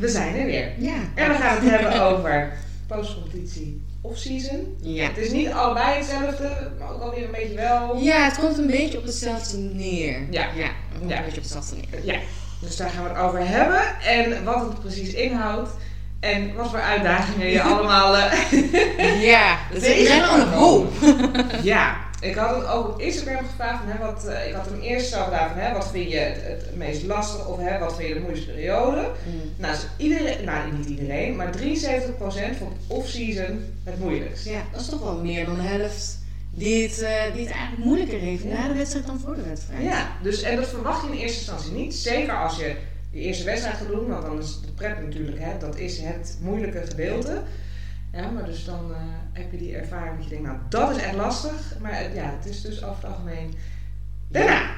we zijn er weer. Ja. En we gaan het hebben over postcompetitie off-season. Ja. Het is niet allebei hetzelfde, maar ook alweer een beetje wel. Ja, het komt een beetje op hetzelfde neer. Ja. Ja, het komt Ja. een beetje op hetzelfde neer. Ja, dus daar gaan we het over hebben en wat het precies inhoudt. En wat voor uitdagingen je allemaal. eh, Ja, dat is een hoop. ja, ik had het ook op Instagram gevraagd. Van, hè, wat, eh, ik had hem eerst zo gedaan van hè, wat vind je het, het meest lastig of hè, wat vind je de moeilijkste periode. Mm. Nou, dus iedereen, nou niet iedereen, maar 73% vond off-season het moeilijkst. Ja, dat is toch wel meer dan de helft die het, eh, die het eigenlijk moeilijker heeft na de wedstrijd dan voor de wedstrijd. Ja, dus, en dat verwacht je in eerste instantie niet. Zeker als je je eerste wedstrijd gaat doen, want dan is de prep natuurlijk, hè, dat is het moeilijke gedeelte. Ja, maar dus dan eh, heb je die ervaring dat je denkt, nou dat is echt lastig. Maar ja, het is dus over het algemeen daarna.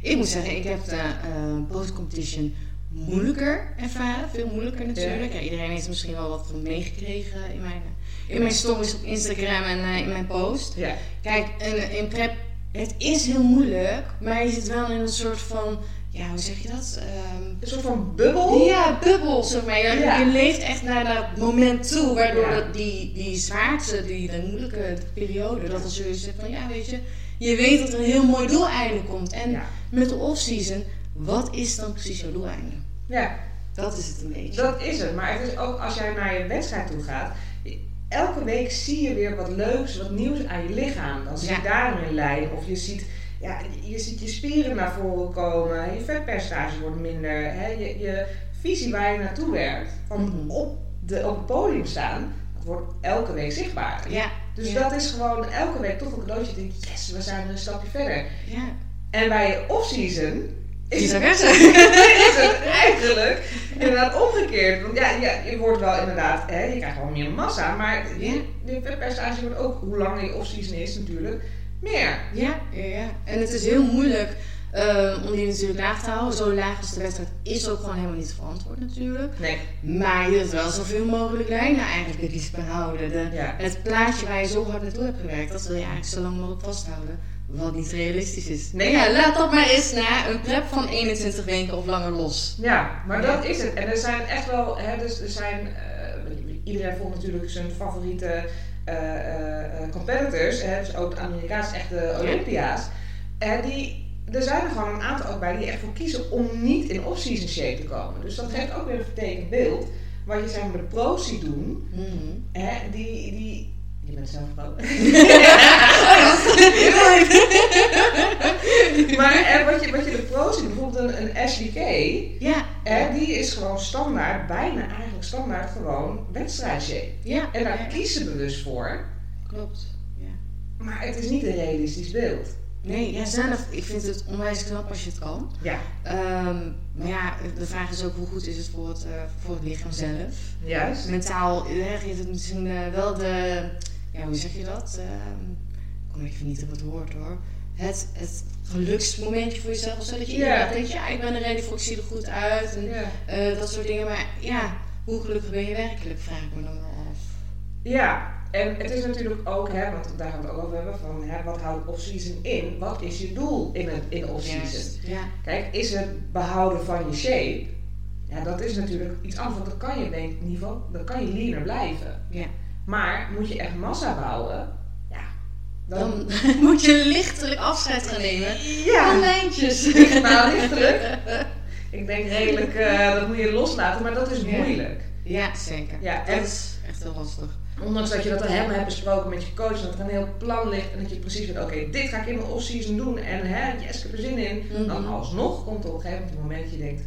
Ik moet zeggen, ik heb de eh post-competition moeilijker ervaren. Veel moeilijker natuurlijk. Ja. iedereen heeft er misschien wel wat van meegekregen in mijn, in mijn stories op Instagram en eh, in mijn post. Ja, Kijk, in, in prep, het is heel moeilijk, maar je zit wel in een soort van, ja, hoe zeg je dat? Ehm, een soort van bubbel. ja, bubbel, zeg maar. Je, Ja. je leeft echt naar dat moment toe, waardoor Ja. dat die, die zwaarte, die de moeilijke periode, dat er zoiets zit van, ja, weet je, je weet dat er een heel mooi doeleinde komt. En Ja. met de off-season, wat is dan precies jouw doeleinde? ja, Dat is het een beetje. dat is het. Maar het is ook als jij naar je wedstrijd toe gaat. Elke week zie je weer wat leuks, wat nieuws aan je lichaam. Dan zie je Ja. daar een lijn. Of je ziet, ja, je ziet je spieren naar voren komen. Je vetpercentage wordt minder. Hè? Je, je visie waar je naartoe werkt. Van Mhm. op, de, op het podium staan. Dat wordt elke week zichtbaar. Ja, Dus ja. dat is gewoon elke week toch een cadeautje. Je denkt, yes, we zijn er een stapje verder. ja. En bij je off-season is het, is het eigenlijk inderdaad omgekeerd. Want ja, ja, je wordt wel inderdaad, hè, je krijgt wel meer massa, maar je, je vetpercentage wordt ook, hoe langer je off-season is natuurlijk, meer. Ja, ja, ja. En het is heel moeilijk ehm, om die natuurlijk laag te houden. Zo laag als de wedstrijd is ook gewoon helemaal niet verantwoord natuurlijk. Nee, Maar je wilt wel zoveel mogelijk lijnen eigenlijk het liefst behouden. De, ja. Het plaatje waar je zo hard naartoe hebt gewerkt, dat wil je eigenlijk zo lang mogelijk vasthouden. Wat niet realistisch is. Nee. ja, laat dat maar eens na een prep van 21 weken of langer los. Ja, maar dat is het. En er zijn echt wel, hè, dus er zijn, eh, iedereen volgt natuurlijk zijn favoriete eh, eh, eh, competitors, hè, dus ook de Amerikaanse echte Olympia's. En die, er zijn er gewoon een aantal ook bij die echt voor kiezen om niet in off-season shape te komen. Dus dat geeft ook weer een vertekend beeld. Wat je zeg maar de pro's ziet doen, Mhm. hè, die, die, je bent zelf pro. maar wat, je, wat je de pro's ziet, bijvoorbeeld een, een Ashley Kay, Ja, Hè, die is gewoon standaard, bijna eigenlijk standaard gewoon wedstrijdshape. ja, En daar ze bewust voor. klopt. Ja. Maar het is niet een realistisch beeld. Nee, ja, zelf, ik vind het onwijs knap als je het kan. Ja, Ehm, maar ja, de vraag is ook hoe goed is het voor het, eh, voor het lichaam zelf. juist. Mentaal eh, geeft het misschien eh, wel de, ja, hoe zeg je dat? Ik kom even niet op het woord hoor. Het, het geluksmomentje voor jezelf. Zodat je inderdaad denkt, ja, ik ben er ready voor, ik zie er goed uit. En eh, dat soort dingen. Maar ja, hoe gelukkig ben je werkelijk, vraag ik me dan wel af. ja, en het is natuurlijk ook, hè, want daar gaan we het ook over hebben, van hè, wat houdt off-season in? Wat is je doel in, het, in off-season? Ja, Kijk, is het behouden van je shape? Ja, dat is natuurlijk iets anders, want dan kan je denk ik in ieder geval, dan kan je leaner blijven. ja. Maar moet je echt massa bouwen, dan... Dan moet je lichtelijk afscheid gaan nemen van ja, lijntjes. nou, lichtelijk. Ik denk redelijk, eh, dat moet je loslaten, maar dat is Ja. moeilijk. Ja, zeker. Ja, dat en- is echt heel lastig. Ondanks dat je dat al helemaal hebt besproken met je coach, dat er een heel plan ligt en dat je precies weet, oké, dit ga ik in mijn off-season doen en hè, yes, ik heb er zin in. Mhm. Dan alsnog komt er op een gegeven moment een moment dat je denkt,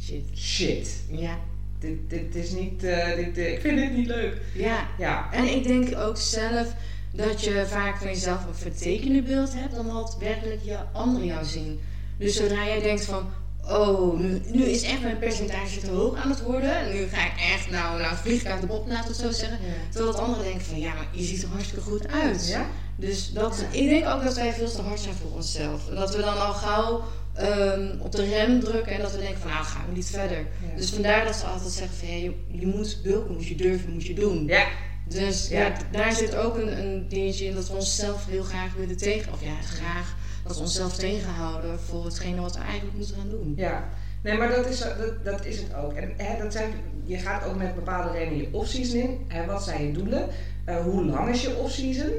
Shit. shit, Ja. dit, dit is niet, eh, dit, eh, ik vind dit niet leuk. Ja, Ja, En ik denk ook zelf dat je vaak van jezelf een vertekende beeld hebt dan wat werkelijk je anderen jou zien. Dus zodra jij denkt van, oh, nu, nu is echt mijn percentage te hoog aan het worden. En nu ga ik echt, nou, nou vlieg ik uit de bob, we het zo zeggen. Terwijl het anderen denken van, ja, maar je ziet er hartstikke goed uit. ja? Dus dat, ik denk ook dat wij veel te hard zijn voor onszelf. En dat we dan al gauw ehm, op de rem drukken en dat we denken van, nou, gaan we niet verder. Ja. Dus vandaar dat ze altijd zeggen van, ja, je, je moet bulken, moet je durven, moet je doen. Ja, Dus Ja. daar zit ook een, een dingetje in dat we onszelf heel graag willen tegen, of ja, graag dat we onszelf tegenhouden voor hetgene wat we eigenlijk moeten gaan doen. ja. Nee, maar dat is, dat, dat is het ook. En hè, dat zijn, je gaat ook met bepaalde redenen je off-season in. Hè, wat zijn je doelen? Uh, hoe lang is je off-season?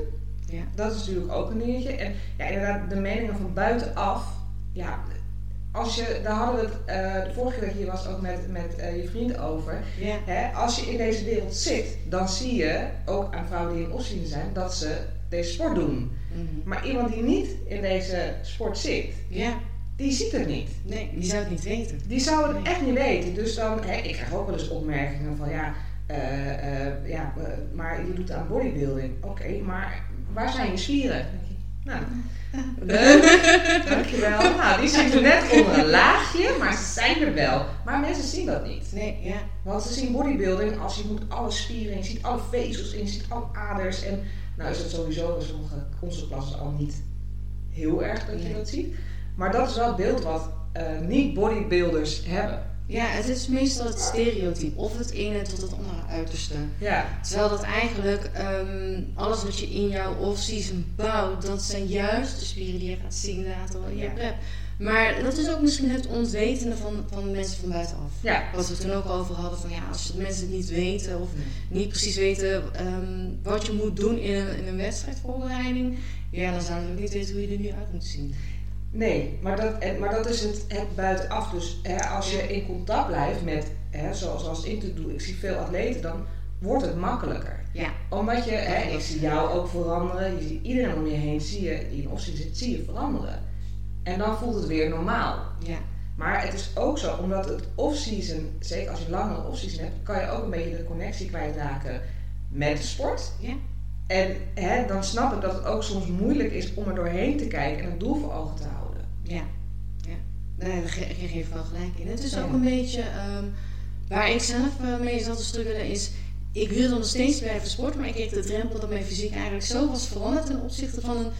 Ja. Dat is natuurlijk ook een dingetje. En ja, inderdaad, de meningen van buitenaf. Ja, als je, daar hadden we het uh, de vorige keer dat je hier was ook met, met uh, je vriend over. Hè, als je in deze wereld zit, dan zie je ook aan vrouwen die in off-season zijn dat ze deze sport doen. Mm -hmm. Maar iemand die niet in deze sport zit, die ziet het niet. Nee, die zou het niet weten. Die zou het echt niet weten. Dus dan, hè, ik krijg ook wel eens opmerkingen van ja, uh, uh, ja maar je doet aan bodybuilding. Oké, maar waar zijn je spieren? Nou, dankjewel. Nou, die zitten net onder een laagje, maar ze zijn er wel. Maar mensen zien dat niet. Nee, ja. Want ze zien bodybuilding als je moet alle spieren, je ziet alle vezels in, je ziet alle aders. En nou is het sowieso in sommige onze klassen al niet heel erg dat je dat ziet. Maar dat is wel het beeld wat uh, niet-bodybuilders hebben. Ja, het is meestal het stereotype, of het ene tot het andere uiterste. Ja. Terwijl dat eigenlijk um, alles wat je in jouw off-season bouwt, dat zijn juist de spieren die je gaat zien later in je prep. Maar dat is ook misschien het onwetende van, van mensen van buitenaf. Ja. Wat we toen ook over hadden, van ja, als mensen het niet weten of niet precies weten um, wat je moet doen in een, in een wedstrijdvoorbereiding, ja, dan zouden we ook niet weten hoe je er nu uit moet zien. Nee, maar dat, maar dat is het, het buitenaf. Dus hè, als je in contact blijft met, hè, zoals als ik doe, ik zie veel atleten, dan wordt het makkelijker. Ja. Omdat je, hè, ik zie jou ook veranderen, je ziet iedereen om je heen, zie je, die in optie zit, zie je veranderen. En dan voelt het weer normaal. Ja. Maar het is ook zo, omdat het off-season, zeker als je langere off-season hebt, kan je ook een beetje de connectie kwijtraken met de sport. Ja. En hè, dan snap ik dat het ook soms moeilijk is om er doorheen te kijken en een doel voor ogen te houden. Ja, ja. Nee, daar geef je wel gelijk in. Het is ook een beetje um, waar ik zelf uh, mee zat te struggelen is. Ik wilde nog steeds blijven sporten, maar ik kreeg de drempel dat mijn fysiek eigenlijk zo was veranderd ten opzichte van een,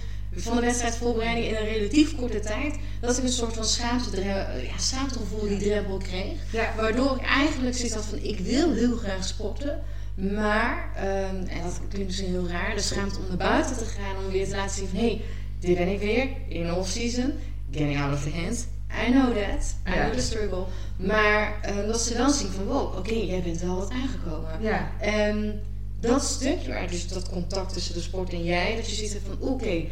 van de wedstrijdvoorbereiding in een relatief korte tijd. Dat ik een soort van schaamte, ja, schaamtegevoel die drempel kreeg. Ja. Waardoor ik eigenlijk zoiets had van ik wil heel graag sporten. Maar, um, en dat klinkt misschien heel raar, de schaamte om naar buiten te gaan om weer te laten zien van hé, hey, dit ben ik weer in off-season getting out of the hand. I know that. I know the struggle. Maar uh, dat ze dan zien van wow, oké, okay, jij bent wel wat aangekomen. Ja. En dat stukje waar dus dat contact tussen de sport en jij, dat je ziet van oké,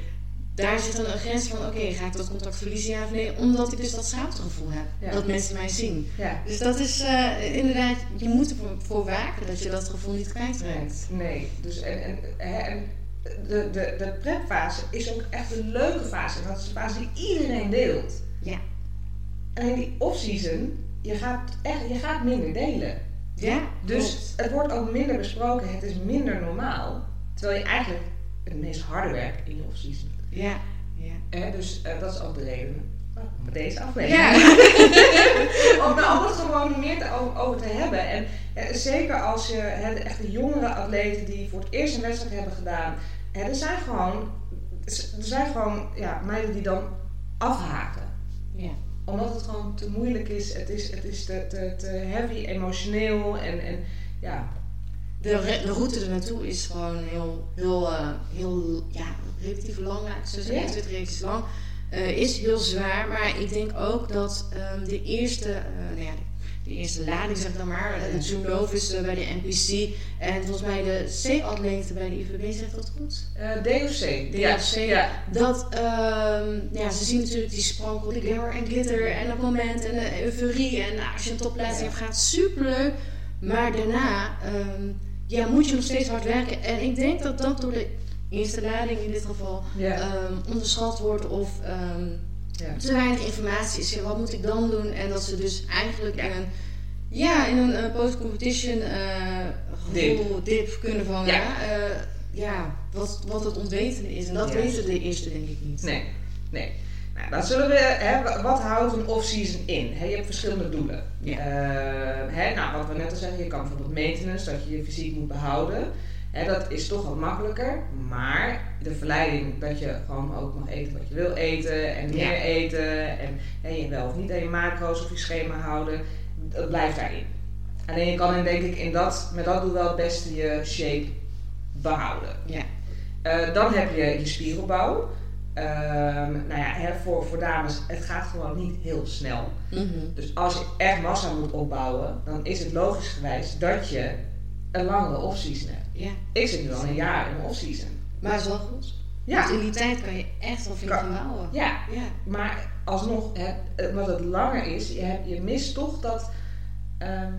daar zit dan een grens van oké, ga ik dat contact verliezen ja of nee? Omdat ik dus dat schaamtegevoel heb. Ja. Dat mensen mij zien. Ja. Dus dat is uh, inderdaad, je moet ervoor waken dat je dat gevoel niet kwijtraakt. Nee, dus en, en, en de, de, de prepfase is ook echt een leuke fase. Dat is de fase die iedereen deelt. Ja. En in die off-season, je gaat, echt, je gaat minder delen. Ja, Dus het wordt ook minder besproken, het is minder normaal. Terwijl je eigenlijk het meest harde werkt in je off-season. Ja. ja. Eh, dus dat is ook de reden voor deze aflevering. Ja. om, nou, om het gewoon meer te, over, te hebben. En eh, zeker als je echt de jongere atleten die voor het eerst een wedstrijd hebben gedaan er zijn gewoon, er zijn gewoon ja, meiden die dan afhaken. Ja. Omdat het gewoon te moeilijk is. Het is, het is te, te, te heavy, emotioneel en, en ja. De, de route er naartoe is gewoon heel, heel, uh, heel ja, relatief lang. Zoals 21 is lang. Uh, is heel zwaar, maar ik denk ook dat um, de eerste, uh, nou ja, de eerste lading, zeg dan maar. De Zoom is bij de NPC. En volgens mij de C-atleten bij de IVB, zegt dat goed? DOC. DOC, ja. Dat, um, ja, ze zien natuurlijk die sprankel, die glamour en glitter en dat moment en de euforie. En nou, als je een topplaatsing hebt, gaat superleuk. Maar daarna um, ja, moet je nog steeds hard werken. En ik denk dat dat door de eerste lading in dit geval um, onderschat wordt of... Um, ja. te weinig informatie is. Wat moet ik dan doen? En dat ze dus eigenlijk in een, ja, in een uh, post-competition uh, dip. kunnen vangen. Ja. Uh, ja, wat, wat het ontweten is. En dat weten de eerste denk ik niet. Nee, nee. Nou, zullen we, hè, wat houdt een off-season in? Je hebt verschillende doelen. Ja. hè, nou, wat we net al zeggen, je kan bijvoorbeeld maintenance, dat je je fysiek moet behouden dat is toch wat makkelijker. Maar de verleiding dat je gewoon ook mag eten wat je wil eten en meer eten en je wel of niet aan je macro's of je schema houden, dat blijft daarin. Alleen je kan denk ik in dat, met dat doel wel het beste je shape behouden. Ja. Uh, dan heb je je spieropbouw. Ehm, nou ja, hè, voor, voor dames, het gaat gewoon niet heel snel. Mhm. Dus als je echt massa moet opbouwen, dan is het logisch gewijs dat je een langere off-season hebt. Ja, Ik zit nu al een jaar in een off-season. maar het is wel goed. Ja, Want in die tijd kan je echt wel veel Kan- bouwen. ja, Ja. maar alsnog, hè, omdat het langer is, je, hebt, je mist toch dat, ehm,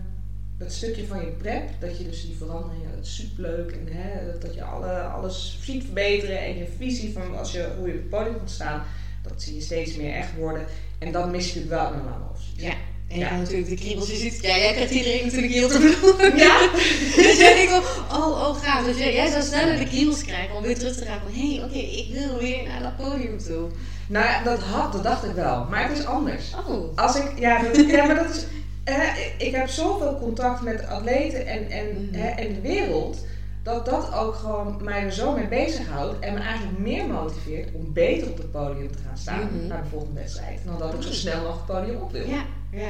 dat stukje van je prep, dat je dus die veranderingen, het is superleuk en hè, dat je alle, alles ziet verbeteren en je visie van als je, hoe je op het podium moet staan, dat zie je steeds meer echt worden. En dat mis je natuurlijk wel in een. Ja. En Ja. natuurlijk de kriebels. Je ziet, ja, jij krijgt iedereen natuurlijk heel te bedoelen. Ja? dus jij denkt van, oh, oh, gaaf. Dus jij, jij zou sneller de kriebels krijgen om weer terug te gaan van, hé, hey, oké, ik wil weer naar dat podium toe. Nou ja, dat, had, dat dacht ik wel, maar het is anders. Oh. Als ik, ja, dat, ja maar dat is. Eh, ik heb zoveel contact met atleten en, en, Mhm. hè, en de wereld. Dat dat ook gewoon mij er zo mee bezighoudt. En me eigenlijk meer motiveert om beter op het podium te gaan staan. Mhm. Naar de volgende wedstrijd. Dan dat ik zo snel mogelijk het podium op wil. Ja, ja.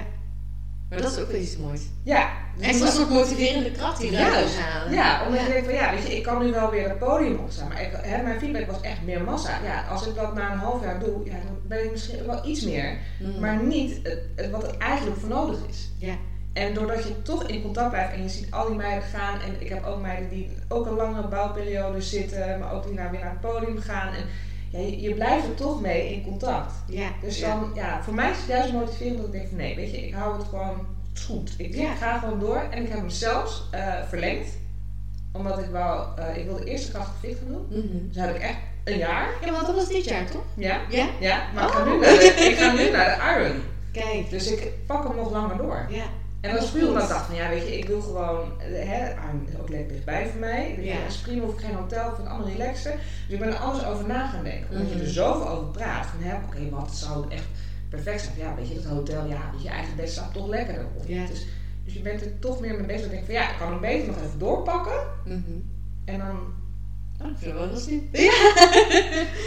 Maar dat is ook wel iets moois. Ja. Extra een soort motiverende kracht die eruit wil halen. Ja, omdat je denkt van ja, weet je, ik kan nu wel weer het podium opstaan. Maar ik, hè, mijn feedback was echt meer massa. Ja, als ik dat na een half jaar doe, ja, dan ben ik misschien wel iets meer. Mhm. Maar niet het, wat er eigenlijk voor nodig is. Ja. En doordat je toch in contact blijft en je ziet al die meiden gaan, en ik heb ook meiden die ook een langere bouwperiode zitten, maar ook die nou weer naar het podium gaan. En ja, je, je blijft er toch mee in contact. Ja. Dus dan, ja, voor mij is het juist motiverend dat ik denk van nee, weet je, ik hou het gewoon het is goed. Ik, Ja. ik ga gewoon door en ik heb hem zelfs eh, verlengd. Omdat ik wou, eh, ik wilde eerst de krachtgewicht gaan doen. Mhm. Dus heb ik echt een jaar. Ja, want dat was dit jaar, toch? Ja, Ja? ja maar ik, ga Oh. nu naar de, ik ga nu naar de Iron. Kijk. Dus ik pak hem nog langer door. Ja. En dat is puur omdat ik dacht van ja, weet je, ik wil gewoon, eh, hè, is ook lekker dichtbij voor mij. Ja. Ja. is prima, hoef ik geen hotel, vind ik allemaal relaxer. Dus ik ben er alles over na gaan denken. Omdat Mhm. je er zoveel over praat. Van hè, oké, wat zou echt perfect zijn? Ja, weet je, dat hotel, ja, weet je, eigen bed staat toch lekkerder. Ja. dus, dus je bent er toch meer mee bezig. Ik denk van ja, ik kan hem beter nog even doorpakken. Mhm. En dan Oh, ik vind het wel heel slim.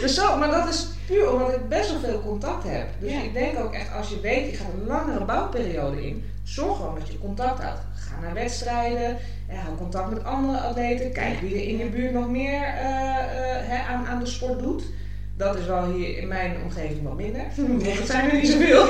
Dus zo, maar dat is puur omdat ik best wel veel contact heb. Dus Ja. ik denk ook echt, als je weet, je gaat een langere bouwperiode in, zorg gewoon dat je contact houdt. Ga naar wedstrijden, hou contact met andere atleten, kijk wie er in je buurt nog meer eh, eh, aan, aan de sport doet. Dat is wel hier in mijn omgeving wat minder. Want het zijn er niet zoveel.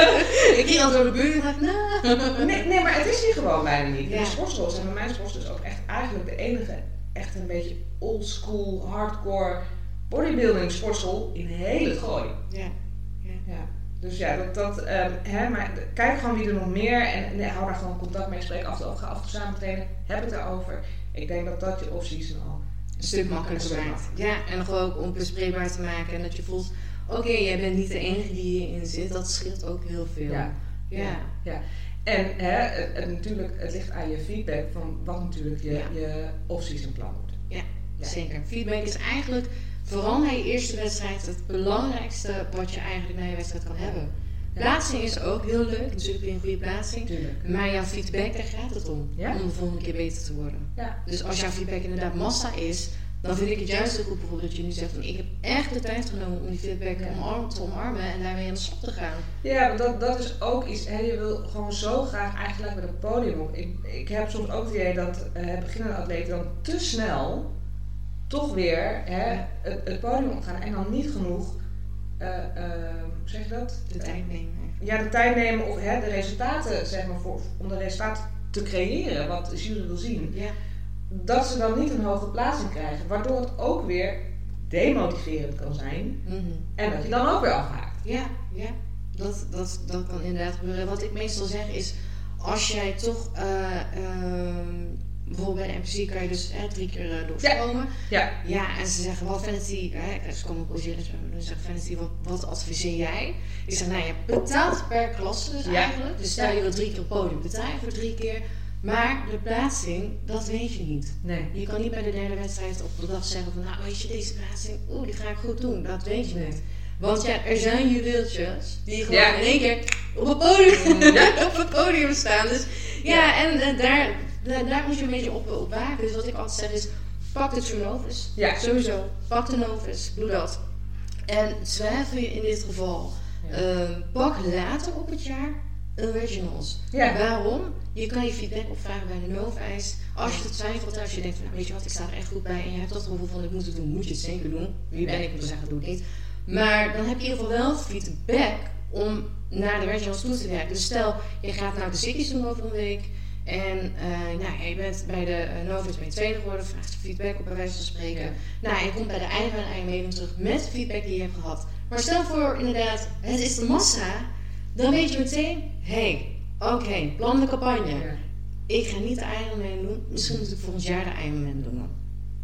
ik ging al door de buurt en dacht. Nee, nee, maar het is hier gewoon bijna niet. Ja. De sportschool zijn bij mijn sportschool dus ook echt eigenlijk de enige, echt een beetje old school, hardcore bodybuilding sportschool in heel het gooi. Ja. Ja. Dus ja, dat, dat ehm, hè, maar kijk gewoon wie er nog meer en, en hou daar gewoon contact mee. Spreek af en ga af en toe samen trainen, heb het erover. Ik denk dat dat je off-season al Een stuk makkelijker maakt. Ja, en nog ook om bespreekbaar te maken. En dat je voelt, oké, jij bent niet de enige die hierin zit. Dat scheelt ook heel veel. Ja. Ja. En hè, het, het natuurlijk, het ligt aan je feedback van wat natuurlijk je, Ja. je off-season plan wordt. Ja. Zeker. Feedback is eigenlijk, vooral na je eerste wedstrijd, het belangrijkste wat je eigenlijk na je wedstrijd kan hebben. Plaatsing is ook heel leuk, natuurlijk weer een goede plaatsing. Maar jouw feedback, daar gaat het om. Ja. Om de volgende keer beter te worden. Ja. Dus als jouw feedback inderdaad massa is, dan vind ik het juist heel goed bijvoorbeeld dat je nu zegt van ik heb echt de tijd genomen om die feedback Ja. omarm- te omarmen en daarmee aan de slag te gaan. Ja, want dat, dat is ook iets. Hè, je wil gewoon zo graag eigenlijk met het podium op. Ik, ik heb soms ook het idee dat eh beginnende atleten dan te snel toch weer hè, het, het podium opgaan en dan niet genoeg. eh, eh, hoe zeg je dat? De tijd nemen. Ja, de tijd nemen of hè, de resultaten, zeg maar, voor, om de resultaten te creëren wat de jury wil zien. Ja. Dat ze dan niet een hoge plaatsing krijgen, waardoor het ook weer demotiverend kan zijn Mhm. en dat je dan ook weer afhaakt. Ja, ja. Dat, dat, dat kan inderdaad gebeuren. Wat ik meestal zeg is, als jij toch, eh, ehm, bijvoorbeeld bij de MPC kan je dus drie keer eh, doorstromen. Ja. Ja, en ze zeggen, wat Vanity, hè, ze komen poseren en dan zeggen Vanity, wat, wat adviseer jij? Ik zeg, nou je betaalt per klasse dus Ja. eigenlijk. Dus stel je wil drie keer op podium, betaal je voor drie keer. Maar de plaatsing, dat weet je niet. Nee. Je kan niet bij de derde wedstrijd op de dag zeggen van, nou weet je, deze plaatsing, oeh, die ga ik goed doen. Dat weet je niet. Want ja, er zijn juweeltjes die gewoon Ja. in één keer op het podium, Ja. op het podium staan. Dus ja, en, en daar, daar, daar moet je een beetje op, op waken. Dus wat ik altijd zeg is, pak de True Novus. Ja. Sowieso. Pak de Novus, doe dat. En twijfel je in dit geval, Ja. ehm, pak later op het jaar originals. Ja. Waarom? Je kan je feedback opvragen bij de Noveis. Als je het twijfelt, als je denkt nou, weet je wat, ik sta er echt goed bij en je hebt dat gevoel van, ik moet het doen, moet je het zeker doen. Wie ben ik om te zeggen, doe het niet. Maar dan heb je in ieder geval wel feedback om naar de regionals toe te werken. Dus stel, je gaat nou de zikjes doen over een week. En uh, nou, je bent bij de uh, Novus ben je tweede geworden, vraagt feedback op bij wijze van spreken. Nou, en je komt bij de een meeting terug met feedback die je hebt gehad. Maar stel voor inderdaad, het is de massa, dan weet je meteen, hé, hey, oké, okay, plan de campagne. Ik ga niet de Ironman doen, misschien moet ik volgend jaar de Ironman doen.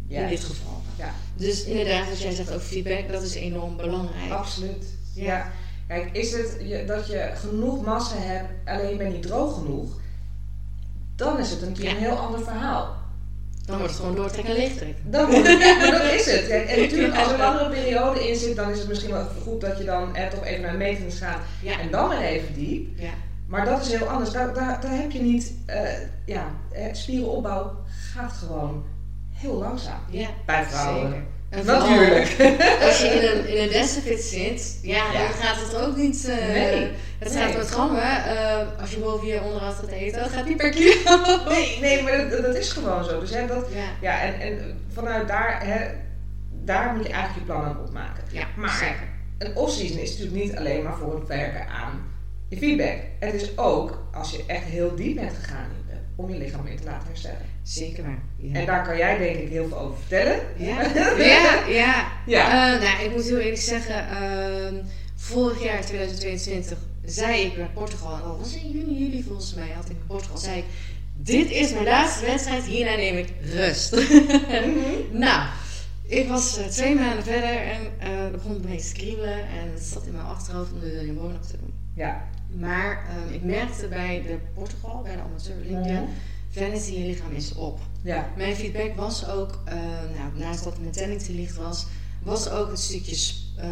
In dit geval. Ja. Dus inderdaad, als jij zegt over feedback, dat is enorm belangrijk. Absoluut. ja. Kijk, is het je, dat je genoeg massa hebt, alleen ben je niet droog genoeg, dan is het een keer een heel ander verhaal. Dan wordt het gewoon doortrekken en leegtrekken. Dan wordt het, ja, dat is het. en natuurlijk, als er een andere periode in zit, dan is het misschien wel goed dat je dan er toch even naar metings gaat en dan weer even diep. Ja. Maar dat is heel anders. Daar, daar, daar heb je niet, uh, ja, spierenopbouw gaat gewoon heel langzaam. Ja, bij vrouwen. Zeker. En Natuurlijk. Als je in een, in een zit, ja, dan gaat het ook niet. Uh, nee. Het gaat met grammen. Uh, als je boven je onderhoud gaat eten, dat gaat niet per kilo. Nee, nee maar dat, dat is gewoon zo. Dus hè, dat, ja. ja en, en vanuit daar, hè, daar moet je eigenlijk je plannen op maken. Ja, maar zeker. een off-season is natuurlijk niet alleen maar voor het werken aan je feedback. Het is ook als je echt heel diep bent gegaan om je lichaam weer te laten herstellen. Zeker waar. Ja. En daar kan jij denk ik heel veel over vertellen. Ja, ja, ja. ja. Uh, nou, ik moet heel eerlijk zeggen, uh, vorig jaar 2022 zei ik bij Portugal, en dat was in juni, juli volgens mij, had ik in Portugal, zei ik, dit is mijn laatste wedstrijd, hierna neem ik rust. nou, ik was uh, twee maanden verder en uh, begon een beetje te kriebelen en het zat in mijn achterhoofd om de William te doen. Ja. Maar um, ik merkte bij de Portugal, bij de amateur Olympia, vanity je lichaam is op. Ja. Mijn feedback was ook, uh, nou, naast dat mijn telling te licht was, was ook het stukje uh,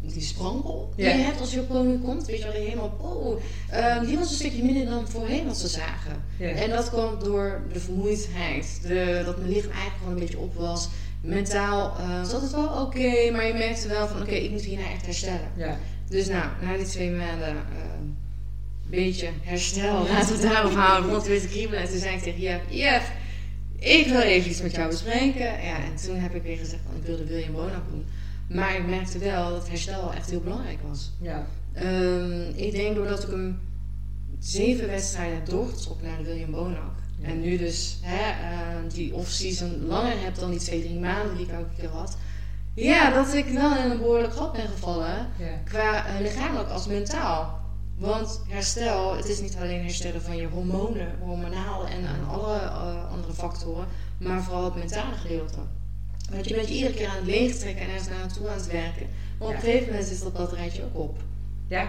die sprankel die Ja. je hebt als je op podium komt. Weet je wel, helemaal, oh, uh, die was een stukje minder dan voorheen wat ze zagen. Ja. En dat kwam door de vermoeidheid, de, dat mijn lichaam eigenlijk gewoon een beetje op was. Mentaal uh, zat het wel oké, maar je merkte wel van oké, ik moet hierna echt herstellen. Ja. Dus nou, na die twee maanden een beetje herstel, laten we het daarop houden. Het weer te kriebelen en toen zei ik tegen Jeff, Jeff, ik wil even iets met jou bespreken. Ja, en toen heb ik weer gezegd, van, ik wilde William Bonap doen. Maar ik merkte wel dat herstel echt heel belangrijk was. Ja. Um, ik denk doordat ik hem zeven wedstrijden heb doorgetrokken naar de William Bonak. Ja. En nu dus hè, uh, die off-season langer heb dan die twee, drie maanden die ik elke keer had. Ja, dat ik wel in een behoorlijk gat ben gevallen. Ja. Qua uh, lichamelijk als mentaal. Want herstel, het is niet alleen herstellen van je hormonen, hormonaal en, en alle uh, andere factoren, maar vooral het mentale gedeelte. Want je bent je iedere keer aan het leegtrekken en ergens naartoe aan het werken. Maar op een gegeven moment is dat batterijtje ook op. Ja.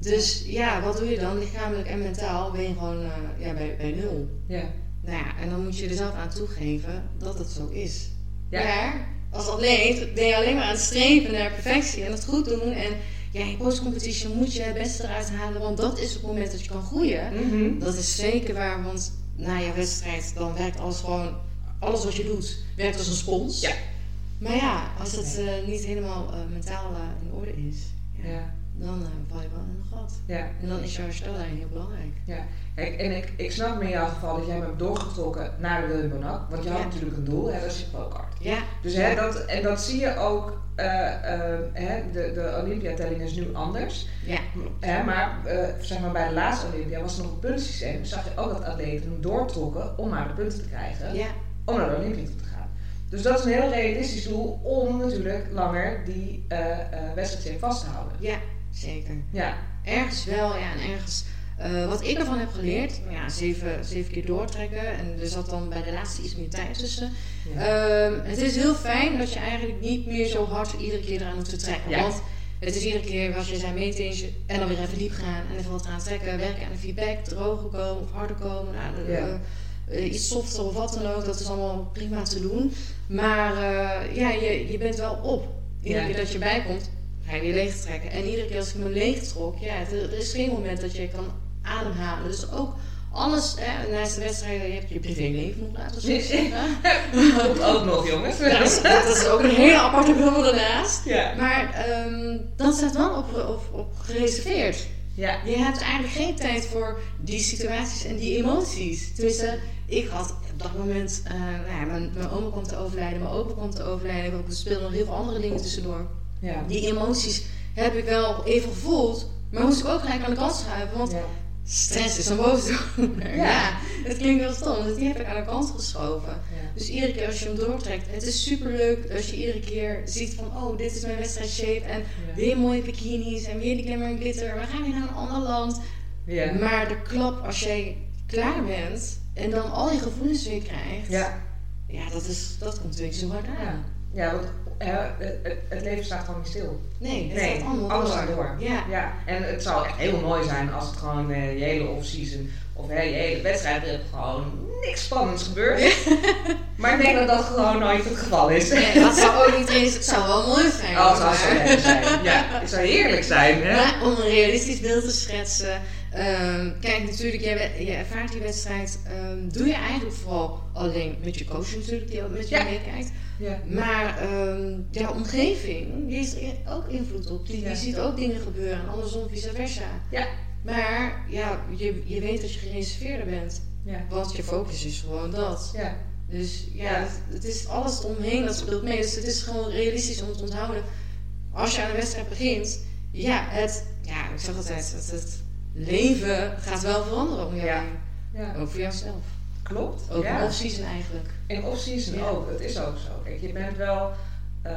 Dus ja, wat doe je dan? Lichamelijk en mentaal ben je gewoon uh, ja, bij, bij nul. Ja. Nou ja, en dan moet je er zelf aan toegeven dat het zo is. Ja. Maar als atleet ben je alleen maar aan het streven naar perfectie en het goed doen. En ja, in postcompetition moet je het beste eruit halen, want dat is het moment dat je kan groeien. Mm -hmm. Dat is zeker waar, want na je wedstrijd dan werkt alles gewoon, alles wat je doet, werkt als een spons. Ja. Maar ja, als het uh, niet helemaal uh, mentaal uh, in orde is, ja, Ja. dan val je wel in een gat. Ja. En dan is jouw herstel heel belangrijk. Ja, kijk, en ik, ik snap in jouw geval dat jij me hebt doorgetrokken naar de Bonac, want je had natuurlijk een doel, hè, dat is je pro-card. Ja, Dus hè, dat, en dat zie je ook, eh, eh, hè, de, de Olympiatelling is nu anders. ja, Hè, maar, eh, zeg maar bij de laatste Olympia was er nog een puntensysteem. Zag je ook dat atleten hem doortrokken om maar de punten te krijgen, ja, om naar de Olympia toe te gaan. Dus dat is een heel realistisch doel om natuurlijk langer die eh eh wedstrijd vast te houden. ja, zeker. Ja, Ergens wel, ja, en ergens. eh, wat ik ervan heb geleerd, ja, zeven, zeven keer doortrekken. En er zat dan bij de laatste iets meer tijd tussen. ja. Ehm, het is heel fijn dat je eigenlijk niet meer zo hard iedere keer eraan hoeft te trekken. Ja. Want het is iedere keer, als je zijn meetings en dan weer even diep gaan en even wat eraan trekken, werken aan de feedback, droger komen of harder komen. Nou, de- Ja. Eh, iets softer of wat dan ook, dat is allemaal prima te doen. Maar eh, ja, je, je bent wel op. Iedere Ja. keer dat je bijkomt, ga je weer leeg trekken. En iedere keer als ik me leeg trok, ja, er, er is geen moment dat je kan ademhalen. Dus ook alles, hè, naast de wedstrijden, je hebt je privéleven nog laten. Komt ook nog, jongens. Dat is, dat is ook een hele aparte bubbel ernaast. Ja. Maar ehm, dat staat wel op, op, op gereserveerd. Ja. Je hebt eigenlijk geen tijd voor die situaties en die emoties. Tenminste, ik had op dat moment, eh, nou ja, mijn, mijn oma kwam te overlijden, mijn opa kwam te overlijden. Er speelden nog heel veel andere dingen tussendoor. Ja. Die emoties heb ik wel even gevoeld, maar moest ik ook gelijk aan de kant schuiven. Want Ja. Stress is een boosdoener. Ja. Ja. het klinkt wel stom, dus die heb ik aan de kant geschoven. Ja. Dus iedere keer als je hem doortrekt, het is super leuk als je iedere keer ziet van, oh, dit is mijn wedstrijdshape en Ja. weer mooie bikinis en weer die glimmer en glitter. We gaan weer naar een ander land. Maar de klap als jij klaar bent en dan al die gevoelens weer krijgt, Ja. ja dat, is, dat komt weer zo hard aan. Ja. Want hè, het, leven staat gewoon niet stil. Nee, het Nee, allemaal alles door. gaat door. Ja. Ja, en het zou echt heel mooi zijn als het gewoon eh, je hele off-season of je hele wedstrijd er gewoon niks spannends gebeurt. maar ik denk dat dat gewoon nooit het geval is. Nee, dat zou ook niet eens, het zou wel mooi zijn. Oh, het zou zo zijn. Ja, het zou heerlijk zijn. Hè? Maar om een realistisch beeld te schetsen. ehm, kijk, natuurlijk, je, je ervaart die wedstrijd. ehm, doe je eigenlijk vooral alleen met je coach natuurlijk, die ook met je Ja. meekijkt. Ja. Maar ehm jouw omgeving, die heeft er ook invloed op. Die, ziet ook dingen gebeuren. En andersom, vice versa. Ja. Maar ja, je, je weet dat je gereserveerder bent. Ja. Want je focus is gewoon dat. Ja. Dus ja. Het, het is alles omheen dat speelt mee. Dus het is gewoon realistisch om te onthouden. Als je aan een wedstrijd begint, ja, het, ja, ik zeg altijd, het, het leven gaat wel veranderen om jou Ja. ja. Ook voor jouzelf. Klopt. Ook ja. in off-season eigenlijk. In off-season Ja. ook, het is ook zo. Kijk, je bent wel. eh,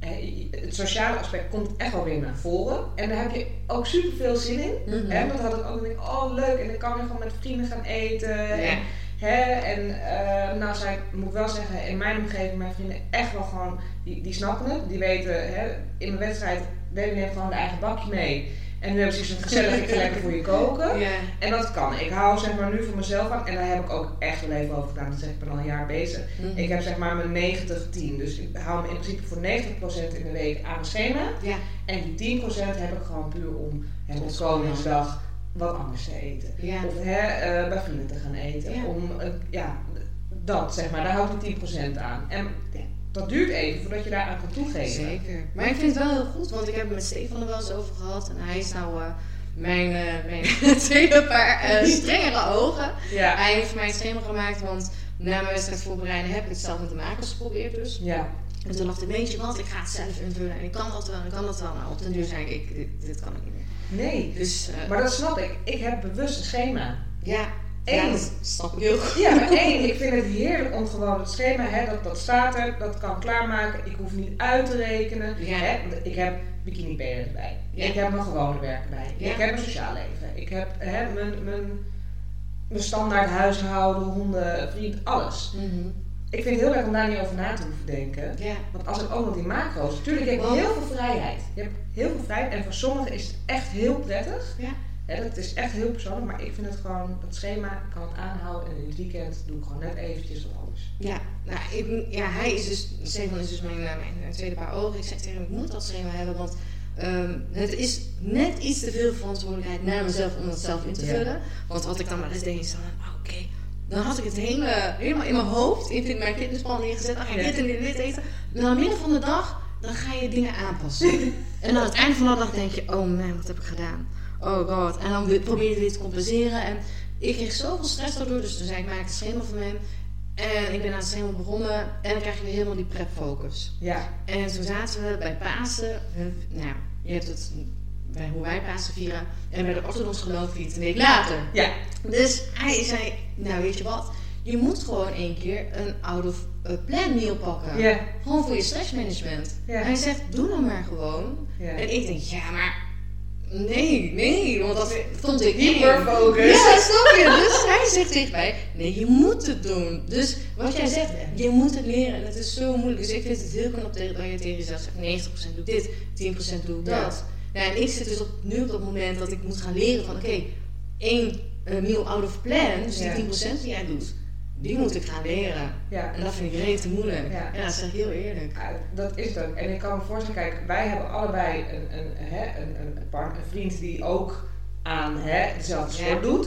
hè, het sociale aspect komt echt wel weer naar voren. En daar heb je ook super veel zin in. Mhm. Hè, want dan had ik ook denk oh leuk, en dan kan je gewoon met vrienden gaan eten. Ja. En, hè, en eh, nou zijn, moet ik wel zeggen, in mijn omgeving, mijn vrienden echt wel gewoon, die, die snappen het. Die weten, hè, in mijn wedstrijd, we nemen gewoon de eigen bakje mee. En nu hebben ze zo'n gezellig, ik ga lekker voor je koken. Ja. En dat kan. Ik hou zeg maar nu voor mezelf aan. En daar heb ik ook echt wel even over gedaan. Dat zeg ik ben al een jaar bezig. Mhm. Ik heb zeg maar mijn 90-10. Dus ik hou me in principe voor 90% in de week aan mijn schema. Ja. En die 10% heb ik gewoon puur om hè, op Koningsdag wat anders te eten. Ja. Of hè, eh, bij vrienden te gaan eten. Ja. Om, eh, ja, dat zeg maar. Daar houdt die 10% aan. En ja, dat duurt even voordat je daar aan kan toegeven. Zeker. Maar ik vind het wel heel goed, want ik heb het met Stefan er wel eens over gehad. En hij is nou eh, mijn, eh, mijn tweede paar eh, strengere ogen. Ja. Hij heeft mij het schema gemaakt, want na mijn wedstrijd voorbereiden heb ik het zelf met de makers geprobeerd dus. Ja. En toen dacht ik, weet je wat, ik ga het zelf invullen en ik kan dat wel, ik kan dat wel. Nou, op den duur zei ik, ik dit, dit kan ik niet meer. Nee. Dus eh, Maar dat snap ik. Ik heb bewust een schema. ja, Eén. ja, dat snap ik heel goed. Ja, maar één, ik vind het heerlijk om gewoon het schema, hè, dat, dat staat er, dat kan klaarmaken. Ik hoef niet uit te rekenen. Ja. Hè, want ik heb bikini erbij. Ja. Ik heb mijn gewone werk erbij. Ja. Ik heb mijn sociaal leven. Ik heb hè, mijn, mijn, mijn standaard huishouden, honden, vriend, alles. Mhm. Ik vind het heel leuk om daar niet over na te hoeven denken. Ja, Want als ik ook nog die macro's, natuurlijk heb je heel veel vrijheid. Je hebt heel veel vrijheid en voor sommigen is het echt heel prettig. Ja. Hè, dat is echt heel persoonlijk, maar ik vind het gewoon, dat schema, ik kan het aanhouden en in het weekend doe ik gewoon net eventjes wat anders. ja. Nou, ik, ja, hij is dus, Stefan is dus mijn, eh, mijn eh, tweede paar ogen. Ik zeg tegen hem, ik moet dat schema hebben, want ehm, het is net iets te veel verantwoordelijkheid naar mezelf om dat zelf in te Ja. vullen. Want wat ik dan wel eens deed is dan, ah, oké, dan had ik het hele, helemaal in mijn hoofd, in mijn fitnessplan neergezet. Dan ga ik Ja. dit en dit, dit eten. En aan het midden van de dag, dan ga je dingen aanpassen. en aan het einde van de dag denk je, oh man, wat heb ik gedaan? Oh god. En dan probeer je het weer te compenseren. En ik kreeg zoveel stress daardoor. Dus toen zei ik, maak een schema voor hem. En ik ben aan het schema begonnen. En dan krijg je weer helemaal die prep focus. Ja, En toen zaten we bij Pasen. Nou, je hebt het bij hoe wij Pasen vieren. En bij de orthodox geloof het een week later. ja, Dus hij zei, nou weet je wat. Je moet gewoon één keer een out of eh, plan meal pakken. ja, Gewoon voor je stressmanagement. Ja. Hij zegt, doe dan maar gewoon. ja. En ik denk, ja, maar nee, nee, want dat vond ik. Hyperfocus. Ja, snap je? Dus hij zegt tegen mij, nee, je moet het doen. Dus wat jij zegt, je moet het leren en het is zo moeilijk. Dus ik vind het heel knap dat je tegen jezelf zegt, 90% doe dit, 10% doe dat. Nou, en ik zit dus op, nu op dat moment dat ik moet gaan leren van, oké, één eh, meal out of plan, dus die Ja. 10% die jij doet, die moet ik gaan leren. ja. En dat vind ik rete moeilijk. Ja. Ja, dat ik heel eerlijk. Ja, dat is het ook. En ik kan me voorstellen, kijk, wij hebben allebei een, een, hè, een, een, een, partner, een vriend die ook aan hè, dezelfde sport doet.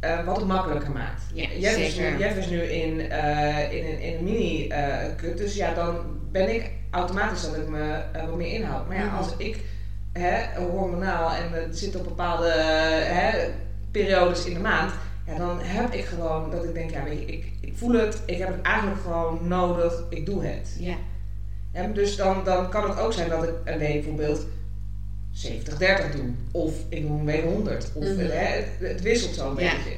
eh, wat het makkelijker maakt. Ja, Jeff, is nu, is nu in, eh, in, een, in een mini-cut, dus ja, dan ben ik automatisch dat ik me eh, wat meer inhoud. Maar ja, Mhm. als ik hè, hormonaal en we zitten op bepaalde eh, hè, periodes in de maand, ja, dan heb ik gewoon dat ik denk, ja, weet je, ik, ik voel het, ik heb het eigenlijk gewoon nodig, ik doe het. Ja. Dus dan, dan kan het ook zijn dat ik een week bijvoorbeeld 70-30 doe. Of ik doe week 100. Of, Mhm. hè, het, het wisselt zo een Ja. beetje.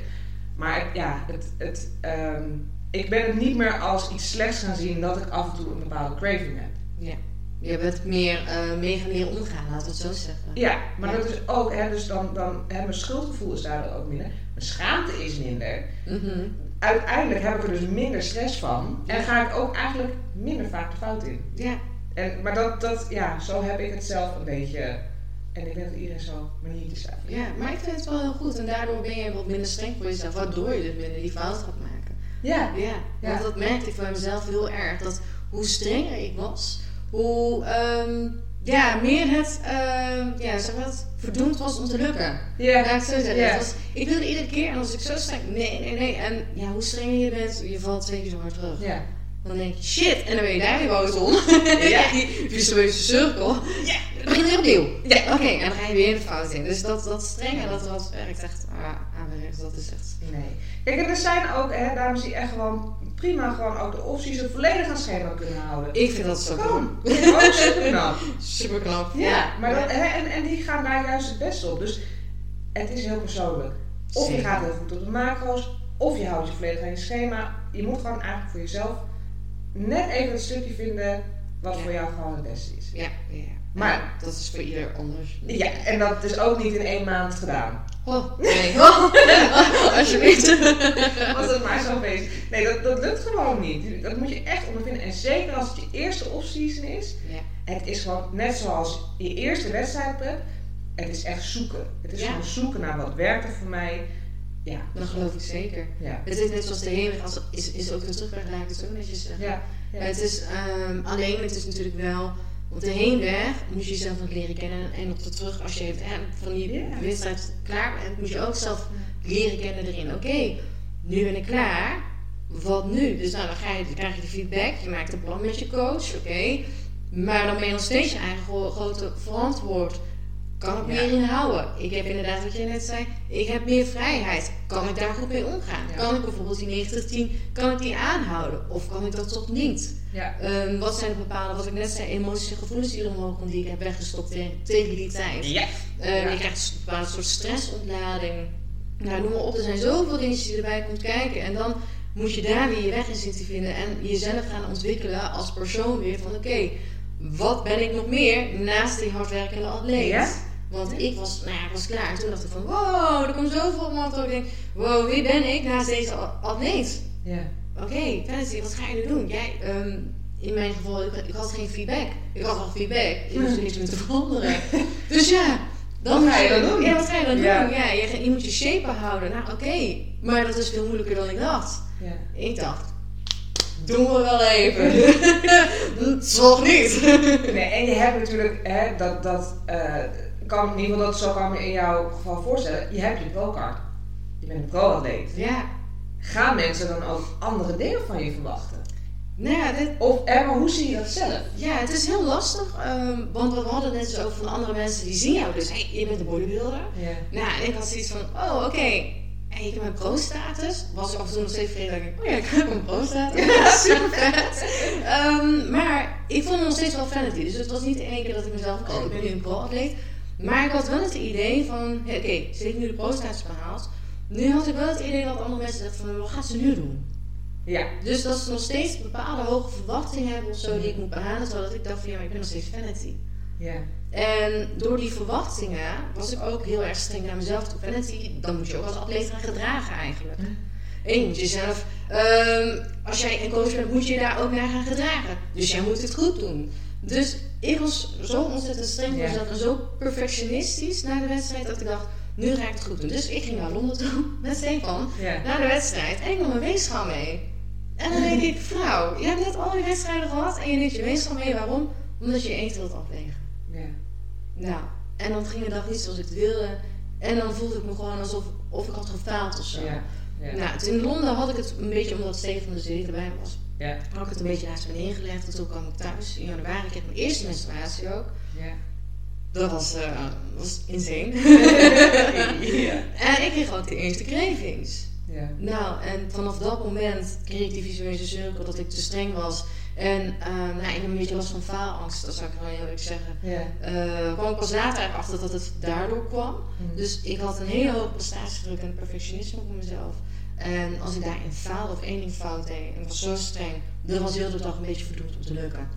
Maar ja, het, het, ehm, ik ben het niet meer als iets slechts gaan zien dat ik af en toe een bepaalde craving heb. Ja. Je bent meer uh, mee gaan leren omgaan, laten we het zo zeggen. Ja, maar Ja. dat is ook, hè, dus dan, dan hè, mijn schuldgevoel is daardoor ook minder. Mijn schaamte is minder. Mhm. Uiteindelijk heb ik er dus minder stress van. En ga ik ook eigenlijk minder vaak de fout in. Ja. En, maar dat, dat, ja, zo heb ik het zelf een beetje. En ik denk dat iedereen zo maniertjes heeft. ja, maar ik vind het wel heel goed. En daardoor ben je wat minder streng voor jezelf, waardoor je dus minder die fout gaat maken. Ja, Ja, Ja. want dat merkte ik voor mezelf heel erg. Dat hoe strenger ik was, hoe ehm, ja, meer het ehm, ja, zeg het verdoemd was om te lukken. ja, ik zo zeggen. Was, ik wilde iedere keer, en als ik zo streng, nee, nee, nee. En ja, hoe strenger je bent, je valt twee keer zo hard terug. ja. Dan denk je, shit, en dan ben je daar weer boos om. ja. Die visueuze cirkel. Ja. Opnieuw. Ja. Oké, en dan ga je weer de fout in. Dus dat, dat strenge, dat, dat werkt echt aanwerkt. Dat is echt... Nee. Kijk, en er zijn ook hè, dames die echt gewoon prima gewoon ook de opties volledig aan schema kunnen houden. Ik vind dat zo Kan. ook super knap. Super knap. Ja, maar dat, hè, en, en die gaan daar juist het beste op. Dus het is heel persoonlijk. Of je gaat heel goed op de macro's, of je houdt je volledig aan je schema. Je moet gewoon eigenlijk voor jezelf net even het stukje vinden wat Ja. voor jou gewoon het beste is. Ja, ja. Maar- Ja, dat is voor ieder anders. Ja, en dat is ook niet in één maand gedaan. Oh, nee. Oh, alsjeblieft. Was het maar zo bezig. Nee, dat, dat lukt gewoon niet. Dat moet je echt ondervinden. En zeker als het je eerste off-season is. Ja. Het is gewoon net zoals je eerste wedstrijd prep. Het is echt zoeken. Het is Ja. gewoon zoeken naar wat werkt er voor mij. Ja, Dat geloof ik zeker. ja. Het is net zoals de heenweg, als, is, is ook de terugweg, laat ik het zo netjes zeggen. Ja, ja. Het is ehm, alleen, het is natuurlijk wel, op de heenweg moet je jezelf nog leren kennen. En op de terug, als je hebt, eh, van die wedstrijd klaar bent, moet je ook zelf leren kennen erin. Oké, nu ben ik klaar. Wat nu? Dus nou, dan, ga je, dan krijg je de feedback, je maakt een plan met je coach, oké. Maar dan ben je nog steeds je eigen gro- grote verantwoord. Kan ik meer inhouden? Ik heb inderdaad wat je net zei, ik heb meer vrijheid. Kan ik daar goed mee omgaan? Kan ik bijvoorbeeld die 90-10, kan ik die aanhouden? Of kan ik dat toch niet? ja. Ehm, wat zijn de bepaalde, wat ik net zei, emoties en gevoelens die er omhoog komen, die ik heb weggestopt tegen, tegen die tijd? Ja. Je krijgt een bepaalde soort stressontlading. Nou, noem maar op, er zijn zoveel dingetjes die erbij komt kijken. En dan moet je daar weer je weg in zien te vinden en jezelf gaan ontwikkelen als persoon weer van oké, wat ben ik nog meer naast die hardwerkende atleet? Ja. Want ik was, nou ja, ik was klaar. En toen dacht ik van, wow, er komt zoveel op af. dat Ik denk, wow, wie ben ik naast deze atleet? ja. Oké, Fantasy, wat ga je nu doen? Jij, ehm, in mijn geval, ik, ik had geen feedback. Ik had wel feedback. Je hoeft er niks meer te veranderen. Dus ja, dan Wat ga je dan doen? Ja, wat ga je dan Ja. doen? Ja, je, je moet je shape houden. Nou, oké. Maar dat is veel moeilijker dan ik dacht. ja. Ik dacht, doen we wel even. Toch niet. Nee, en je hebt natuurlijk, hè, dat, dat eh, kan in ieder geval, dat zo kan me in jouw geval voorstellen. Je hebt je pro-card. Je bent een pro-atleet. Ja, Gaan mensen dan ook andere dingen van je verwachten? nou ja, dit, Of, hè, maar hoe zie je dat zelf? Ja, het is heel lastig, ehm, want we hadden net zo over van andere mensen die zien jou dus, hey, je bent een bodybuilder. Ja. Nou, en ik had zoiets van, oh oké, hey, ik heb mijn pro-status. Was af en toe nog steeds vergeten, dat ik, oh ja, ik heb een pro-status. Ja, super vet. Ehm, maar ik vond het nog steeds wel vanity, dus het was niet in één keer dat ik mezelf, oh ik ben nu een pro-atleet. Maar ik had wel het idee van, oké, ze heeft nu de pro-status behaald. Nu had ik wel het idee dat andere mensen dachten van, wat gaat ze nu doen? Ja. Dus dat ze nog steeds bepaalde hoge verwachtingen hebben of zo die ik moet behalen. Zodat ik dacht van ja, maar ik ben nog steeds vanity. Ja. En door die verwachtingen was ik ook heel erg streng naar mezelf toe. Vanity, dan moet je ook als atleet gaan gedragen eigenlijk. En je moet jezelf, ehm, als jij een coach bent, moet je daar ook naar gaan gedragen. Dus jij moet het goed doen. Dus ik was zo ontzettend streng voor mezelf en zo perfectionistisch na de wedstrijd dat ik dacht, nu ga ik het goed doen. Dus ik ging naar Londen toe met Stefan Ja. naar de wedstrijd en ik nam mijn weegschaal mee. En dan denk ik, vrouw, je hebt net al die wedstrijden gehad en je neemt je weegschaal mee. Waarom? Omdat je je eten wilt afwegen. Ja. Nou, en dan ging de dag niet zoals ik het wilde. En dan voelde ik me gewoon alsof of ik had gefaald of zo. Ja. Ja. Nou, toen in Londen had ik het een beetje, omdat Steven de zee erbij was, Ja. had ik het een beetje naast me neergelegd. En toen kwam ik thuis in januari, ik kreeg mijn eerste menstruatie ook. Ja. Dat was, eh was insane. ja. En ik kreeg ook de eerste cravings. Ja. Nou, en vanaf dat moment kreeg ik die visuele cirkel dat ik te streng was. En uh, nou, ik heb een beetje last van faalangst, dat zou ik wel eerlijk zeggen. Ja. Uh, kwam ik pas later achter dat het daardoor kwam. Mm. Dus ik had een hele hoge prestatiedruk en perfectionisme voor mezelf. En als ik daarin faalde of één ding fout deed, en ik was zo streng, dan was heel de dag een beetje verdoemd om te lukken.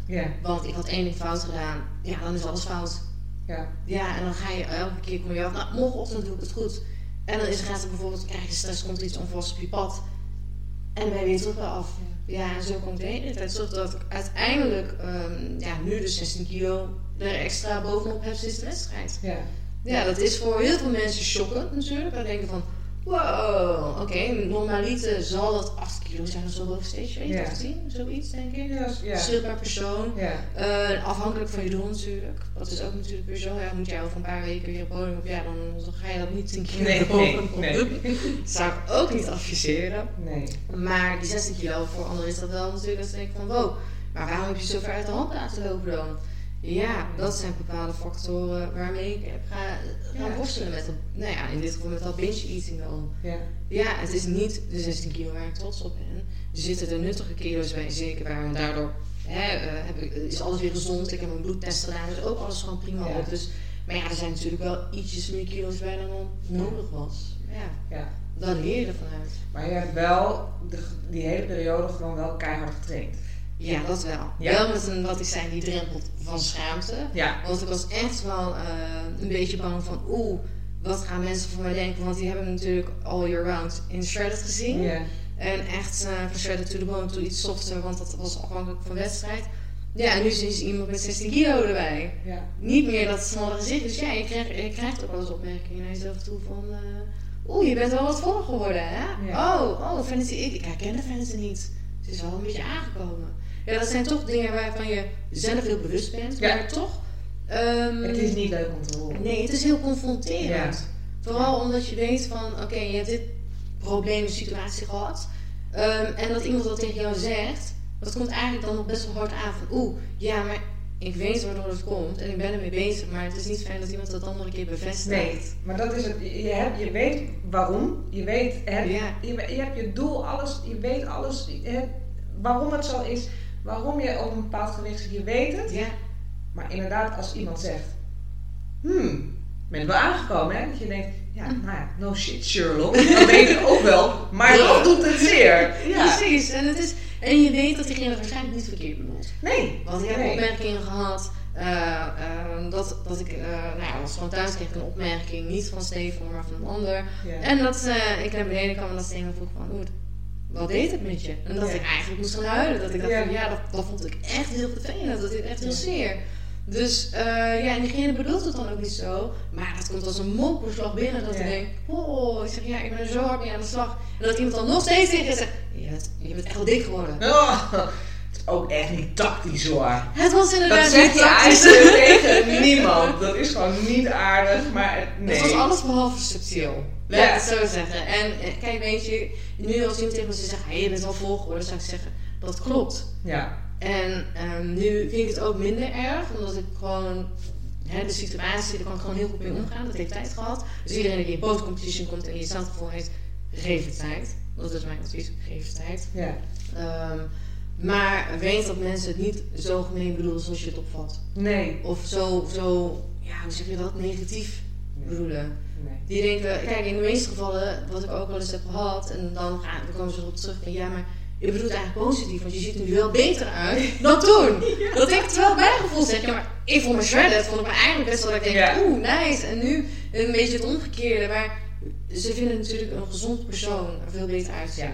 Want ik had één ding fout gedaan, ja, dan is alles fout. Ja. Ja, en dan ga je elke keer kom je af, nou, morgenochtend doe ik het goed. En dan is het, gaat er bijvoorbeeld, krijg je stress, komt iets onverwachts op je pad. En dan ben je weer terug af. Ja, en zo komt de hele tijd terug dat ik uiteindelijk, um, ja, nu dus 16 kilo er extra bovenop heb sinds de wedstrijd. Ja. Ja, dat is voor heel veel mensen shockend natuurlijk. Dan denken van, wow, oké, okay, normaliter zal dat 8 kilo zijn of zo boven Ja. of 10, zoiets denk ik. Ja. ja. Verschil per persoon. Ja. Eh, afhankelijk van je doel natuurlijk. Dat is ook natuurlijk weer zo. Ja, moet jij over een paar weken weer op podium op, ja, dan, dan ga je dat niet 10 kilo Nee, nee, doen. Dat zou ik ook niet adviseren. Nee. Maar die 16 kilo, voor anderen is dat wel natuurlijk dat ze denken van wow, maar waarom heb je zo ver uit de hand laten lopen dan? Ja, dat zijn bepaalde factoren waarmee ik heb ga, gaan Ja. worstelen met, dat, nou ja, in dit geval met dat binge eating dan. Ja. Ja, het is niet de 16 kilo waar ik trots op ben. Er zitten er nuttige kilo's bij, zeker waar. En daardoor hè, eh, heb ik, is alles weer gezond. Ik heb een bloedtest gedaan, dus ook alles gewoon prima Ja. op. Dus, maar ja, er zijn natuurlijk wel ietsjes meer kilo's bij dan dan nodig was. Ja, ja. dan leer je ervan uit. Maar je hebt wel de, die hele periode gewoon wel keihard getraind. Ja, dat wel. Ja. Wel met een, wat ik zei, die drempel van schaamte. Ja. Want ik was echt wel eh, een beetje bang van, oeh, wat gaan mensen van mij denken? Want die hebben me natuurlijk all year round in Shredded gezien. Ja. En echt uh, van Shredded to the bone toe iets softer, want dat was afhankelijk van wedstrijd. Ja, en nu is iemand met 16 kilo erbij. Ja. Niet meer dat smalle gezicht. Dus ja, je krijgt, je krijgt ook wel eens opmerkingen naar jezelf toe van... eh, Oeh, je bent wel wat voller geworden, hè? Ja. Oh, oh, Vanity, ik, ik herken de Vanity niet. Ze is wel een beetje aangekomen. Ja, dat zijn toch dingen waarvan je zelf heel bewust bent, Ja. maar toch... ehm, Het is niet leuk om te horen. Nee, het is heel confronterend. Vooral omdat je weet van, oké, je hebt dit probleem, situatie gehad. Ehm, en dat iemand dat tegen jou zegt, dat komt eigenlijk dan nog best wel hard aan van, oeh, ja, maar ik weet waardoor het komt en ik ben ermee bezig, maar het is niet fijn dat iemand dat dan nog een keer bevestigt. Nee, maar dat is het. Je, hebt, je weet waarom. Je weet, hè, Ja. je, je hebt je doel, alles. Je weet alles. Hè, waarom het zo is. Waarom je op een bepaald gewicht zit. Je weet het. Ja, Maar inderdaad, als iemand zegt... Hmm, ben wel aangekomen, hè? Dat je denkt... Ja, nou ja, no shit, Sherlock. Dan weet je ook wel. Maar Ja. dat doet het zeer. Ja. precies. En, het is, en je weet dat diegene waarschijnlijk niet verkeerd bedoelt. Nee. Want ik heb Nee. opmerkingen gehad. eh, eh, dat, dat ik, eh, nou ja, was gewoon thuis kreeg ik een opmerking, niet van Stefan, maar van een ander. Ja. En dat ik naar beneden kwam en dat Stefan vroeg van, oeh, wat deed het met je? En dat Ja. ik eigenlijk moest gaan huilen. Dat ik dacht Ja. van, ja, dat, dat vond ik echt heel vervelend. Dat deed echt heel zeer. Dus eh, ja, en diegene bedoelt het dan ook niet zo. Maar dat komt als een mokerslag binnen. Dat ik denk, oh, ik zeg, ja, ik ben er zo hard mee aan de slag. En dat iemand dan nog steeds tegen je zegt, je bent, je bent echt wel dik geworden. Oh, het is ook echt niet tactisch hoor. Het was inderdaad Dat niet tactisch. tegen niemand. Dat is gewoon niet aardig, maar het- nee. Het was alles behalve subtiel. Laat Ja. het zo zeggen. En eh, kijk, weet je, nu als iemand tegen me zegt, hey, je bent wel vol geworden, zou ik zeggen, dat klopt. Ja, En ehm, nu vind ik het ook minder erg, omdat ik gewoon hè, de situatie, daar kan ik gewoon heel goed mee omgaan. Dat heeft tijd gehad. Dus iedereen die in postcompetition komt en je hetzelfde gevoel heeft, geef het tijd. Dat is mijn advies, geef het tijd. ja. Ehm, maar weet dat mensen het niet zo gemeen bedoelen zoals je het opvat. Nee. Of zo, zo ja, hoe zeg je dat, negatief bedoelen. Nee. Die denken, kijk, in de meeste gevallen, wat ik ook wel eens heb gehad, en dan, gaan, dan komen ze erop terug van ja, maar je bedoelt eigenlijk positief, want je ziet er nu wel beter uit dan toen. Dat ik terwijl bijgevoel zeg, ja, maar ik vond me shredded, vond ik me eigenlijk best wel dat ik denk, Ja. oeh, nice. En nu een beetje het omgekeerde, maar ze vinden natuurlijk een gezond persoon er veel beter uitzien. Ja.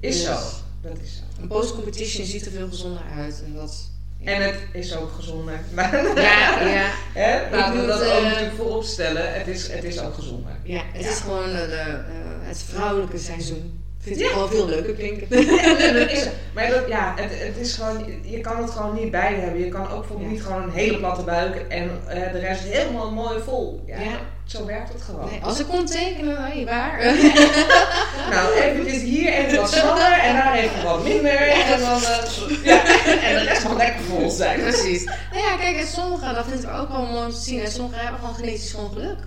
Is Dus zo. Dat is zo. Een post-competition ziet er veel gezonder uit en dat... En het is ook gezonder. Maar, Ja, ja, Hè? Laten we moet, dat ook eh, natuurlijk voorop stellen. Het is, het is ook gezonder. ja, het Ja. is gewoon eh, de, eh, het vrouwelijke seizoen. Vind ik gewoon veel leuker klinken. Ja, dat is, maar dat, ja, het, het is gewoon, je kan het gewoon niet bij hebben. Je kan ook bijvoorbeeld niet gewoon een hele platte buik en eh, de rest helemaal mooi vol. Ja. Zo werkt het gewoon. Nee, als ik kon tekenen, nee, waar? Nou, eventjes hier even wat smaller en daar even wat minder. En dan, eh, ja, en de rest mag lekker vol zijn. Precies. Nou ja, kijk, en sommigen, dat vind ik ook wel mooi om te zien. En sommigen hebben gewoon genetisch gewoon geluk.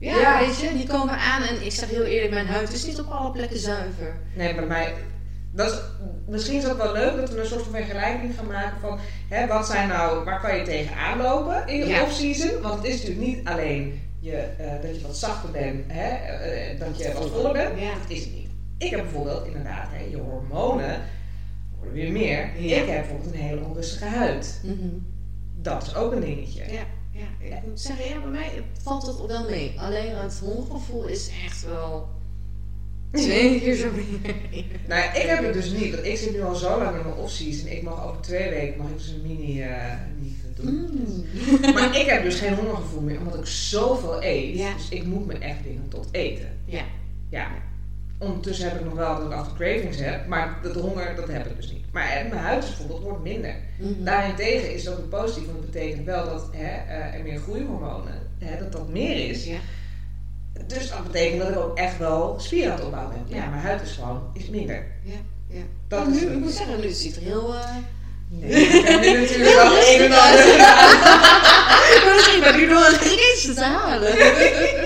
Ja, Ja. weet je, die komen aan en ik zeg heel eerlijk, mijn huid is niet op alle plekken zuiver. Nee, bij mij. Dat is, misschien is het ook wel leuk dat we een soort van vergelijking gaan maken van hè, wat zijn nou, waar kan je tegenaan lopen in je Ja. off-season? Want het is natuurlijk niet alleen je, eh, dat je wat zachter bent, hè, eh, dat je wat voller bent. Ja. Dat is het niet. Ik heb bijvoorbeeld inderdaad, hè, je hormonen worden weer meer. Ja. Ik heb bijvoorbeeld een hele onrustige huid. Mhm. Dat is ook een dingetje. Ja, ja, ik moet zeggen, ja, bij mij valt het wel mee. Alleen het hongergevoel is echt wel twee keer zo meer. Nou ja, ik heb het dus niet. Want ik zit nu al zo lang in mijn off-season. Ik mag over twee weken mag ik dus een mini eh niet doen. Mm. Maar ik heb dus geen hongergevoel meer, omdat ik zoveel eet. Ja. Dus ik moet me echt dingen tot eten. Ja. Ja. Ondertussen heb ik nog wel dat ik af en cravings heb, maar dat honger, dat heb ik dus niet. Maar eh, mijn huid bijvoorbeeld wordt minder. Mhm. Daarentegen is het ook een positief, want dat betekent wel dat hè, eh, er meer groeihormonen, hè, dat dat meer is. Ja. Dus dat betekent dat ik ook echt wel spieren aan het opbouwen ben. Ja, Ja. mijn huid is gewoon is minder. Ja, ja. Dat Nou, is nu, het. ik moet zeggen, nu ziet er heel... eh Nee, ik heb nu natuurlijk wel een en ander Ik misschien ben nu door het gisteren te halen.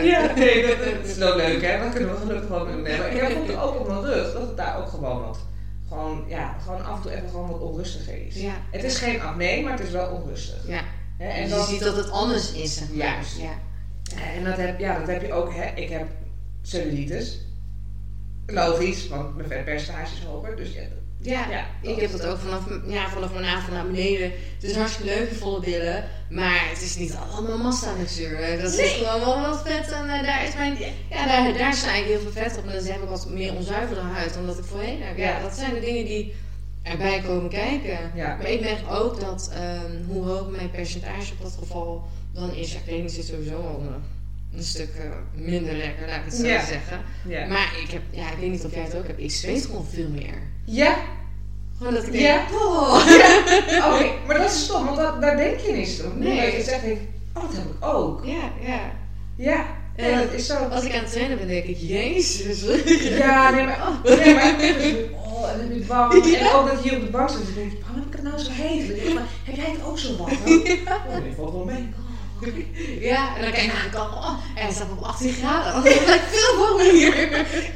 Ja, nee, dat, dat is wel leuk hè, dat kunnen we gelukkig wel doen. Nee, maar ik heb het ook op mijn rug, dat het daar ook gewoon wat, gewoon, ja, gewoon af en toe even gewoon wat onrustiger is. Ja. Het is geen acne, maar het is wel onrustig. Ja. Hè, En je dat, ziet dat het anders is, zeg maar. Juist. Ja. en dat, heb, ja, dat heb je ook, hè. ik heb cellulitis. Logisch, want mijn vetpercentage is hoger, dus ja. Ja, ja ik heb dat ook vanaf, ja, vanaf mijn avond naar beneden. Het is hartstikke leuk, volle billen. Maar het is niet allemaal massa natuurlijk. Dat is gewoon wel wat vet. En eh, daar is mijn, ja, daar, daar sta ik heel veel vet op. En dan heb ik wat meer onzuivere huid dan dat ik voorheen heb. Ja, dat zijn de dingen die erbij komen kijken. Ja. Maar ik merk ook dat ehm, hoe hoog mijn percentage op dat geval dan is. Ja, kleding zit sowieso al een, stuk eh, minder lekker, laat ik het zo Ja. zeggen. Ja. Maar ik heb, ja, ik weet niet of jij het ook hebt. Ik zweet gewoon veel meer. Ja, ik Ja. denk, oh. oké, maar dat is stom, want dat, daar denk je niet om. Nee. Je zegt, ik, oh, dat heb ik ook. Ja, ja. Ja, En dat is zo. Als ik aan het trainen ben, denk ik, jezus. Ja, nee, maar, nee, maar oh, en dan je bang. En ook dat je hier op de bank zit en denkt, waarom heb ik het nou zo heet? Dan denk ik, maar, heb jij het ook zo warm? Oh, nee, valt wel mee. Ja, en dan kijk ik naar de kant, oh, en het staat op 18 graden. Dat lijkt veel warmer hier.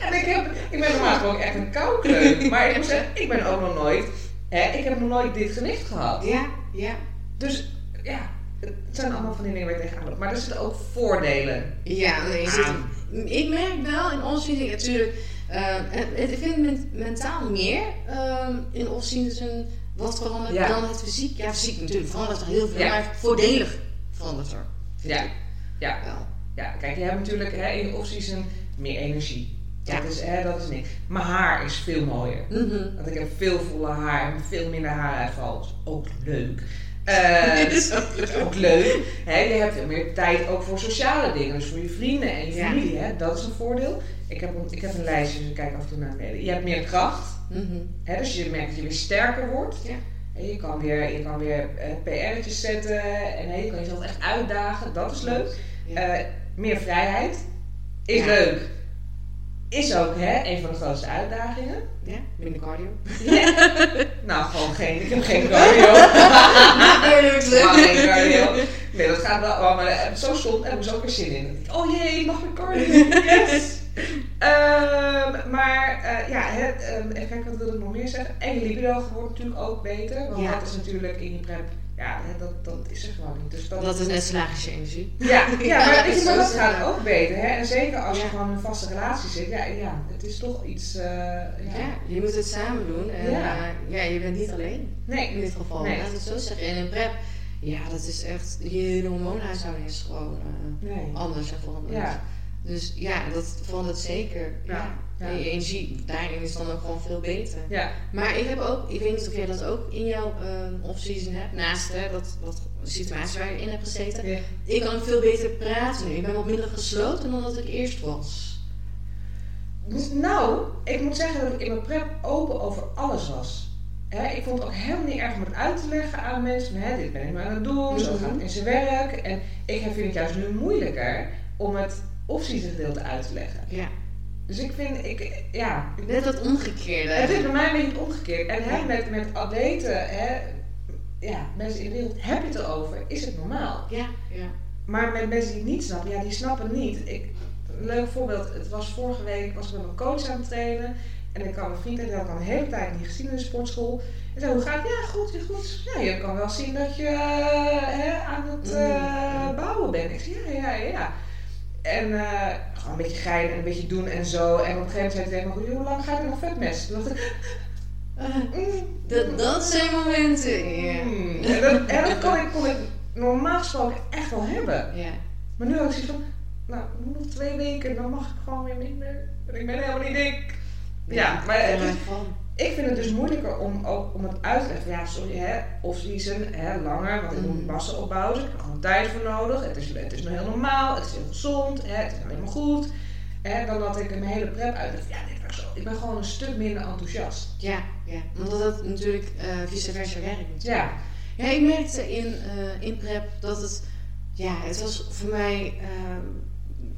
En ik, heb, ik ben normaal gewoon echt een koukleun. Maar ik moet zeggen, ik ben ook nog nooit, hè, ik heb nog nooit dit gewicht gehad. Ja, ja. Dus ja, het zijn allemaal van die dingen waar je tegenaan loopt. Maar er zitten ook voordelen Ja, nee, je aan. ik merk wel in off-season, natuurlijk, eh, het- ik vind men- mentaal meer ehm, in off-season wat verandert Ja. dan het fysiek. Ja, fysiek natuurlijk verandert er heel veel, Ja. maar voordelig verandert er. Ja. Ja, Wel. ja, kijk, je hebt natuurlijk hè, in je off-season meer energie. Ja. Dat is, hè, dat is niks. Mijn haar is veel mooier. Mhm. Want ik heb veel volle haar en veel minder haaruitval. Dat is ook leuk. Eh, dat is ook, leuk. Hè, je hebt veel meer tijd ook voor sociale dingen. Dus voor je vrienden en je Ja. familie. Hè, dat is een voordeel. Ik heb een, ik heb een lijstje, dus ik kijk af en toe naar beneden. Je hebt meer kracht. Mhm. Hè, dus je merkt dat je weer sterker wordt. Ja. En je kan weer, je kan weer eh, PR'tjes zetten. En je kan jezelf echt uitdagen. Dat is leuk. Eh, meer vrijheid. Is leuk. Is ook hè, een van de grootste uitdagingen. Ja, minder cardio. Ja. nou, gewoon geen. Ik heb geen cardio. Geen cardio. Nee, dat gaat wel. oh, maar eh, zo stond heb ik zo ook weer zin in. Oh jee, ik mag weer cardio. Yes. Ehm, maar eh, ja, het, ehm, even kijken wat wil ik nog meer zeggen. En je libido wordt natuurlijk ook beter. Want Ja. dat is natuurlijk in je prep. Ja, dat, dat is er gewoon niet. Dus dat, Dat is net je energie. Ja, ja, Ja, maar, dat je, maar gaat ook beter. Hè? En zeker als je gewoon in een vaste relatie zit. Ja, ja het is toch iets. eh, ja. Je moet het samen doen. En Ja. ja, ja je bent niet alleen Nee. in dit geval. Nee. Laat het zo zeggen. En in prep, ja, dat is echt, je hormoonhuishouding is gewoon eh, anders en veranderd. Ja. Dus ja, dat verandert zeker. Ja. Ja. En je energie daarin is dan ook gewoon veel beter. Ja. Maar ik heb ook, ik weet niet of jij dat ook in jouw eh, off-season hebt, naast hè, dat, dat situatie waar je in hebt gezeten. Ja. Ik kan veel beter praten nu. Ik ben wat minder gesloten dan dat ik eerst was. Dus nou, ik moet zeggen dat ik in mijn prep open over alles was. Hè, ik vond het ook helemaal niet erg om het uit te leggen aan mensen. Hè, dit ben ik nu aan het doen, zo Mhm. gaat het in zijn werk. En ik vind het juist nu moeilijker om het off-season gedeelte uit te leggen. Ja. Dus ik vind, ik, ja, Net dat omgekeerde. het is bij mij een beetje het omgekeerd. En hè, met, met atleten, hè, ja, mensen in de wereld, heb je het erover, is het normaal. Ja, ja. Maar met mensen die het niet snappen, ja, die snappen niet. Ik, een leuk voorbeeld, het was vorige week, was ik met mijn coach aan het trainen. En ik kwam een vriend en die had ik al een hele tijd niet gezien in de sportschool. En zei, hoe gaat het? Ja, goed, ja, goed. Ja, je kan wel zien dat je eh, hè, aan het eh, bouwen bent. Ik zei, ja, ja, ja. En eh, gewoon een beetje gein en een beetje doen en zo. En op een gegeven moment zei hij tegen me, hoe lang ga je nog vetmes? Toen dacht ik, mm, Dat, dat zijn momenten. Ja. mm. En dat, en dat kon, ik, kon ik normaal gesproken echt wel hebben. ja. Maar nu had ik zoiets van, nou, nog twee weken, dan mag ik gewoon weer minder. En ik ben helemaal niet dik. Ja, maar het is- van. Ik vind het dus moeilijker om, ook, om het uit te leggen. Ja, sorry, hè, off-season, hè, langer, want ik moet Mm. massen opbouwen, dus ik heb er gewoon tijd voor nodig. Het is, het is nog heel normaal, het is heel gezond, hè, het is alleen maar goed. Hè, dan dat ik mijn hele prep uitleg. Ja, dit was zo. Ik ben gewoon een stuk minder enthousiast. Ja, ja, omdat dat natuurlijk eh, vice versa werkt. Ja, Ja, ik merkte in, eh, in prep dat het, ja, het was voor mij, ehm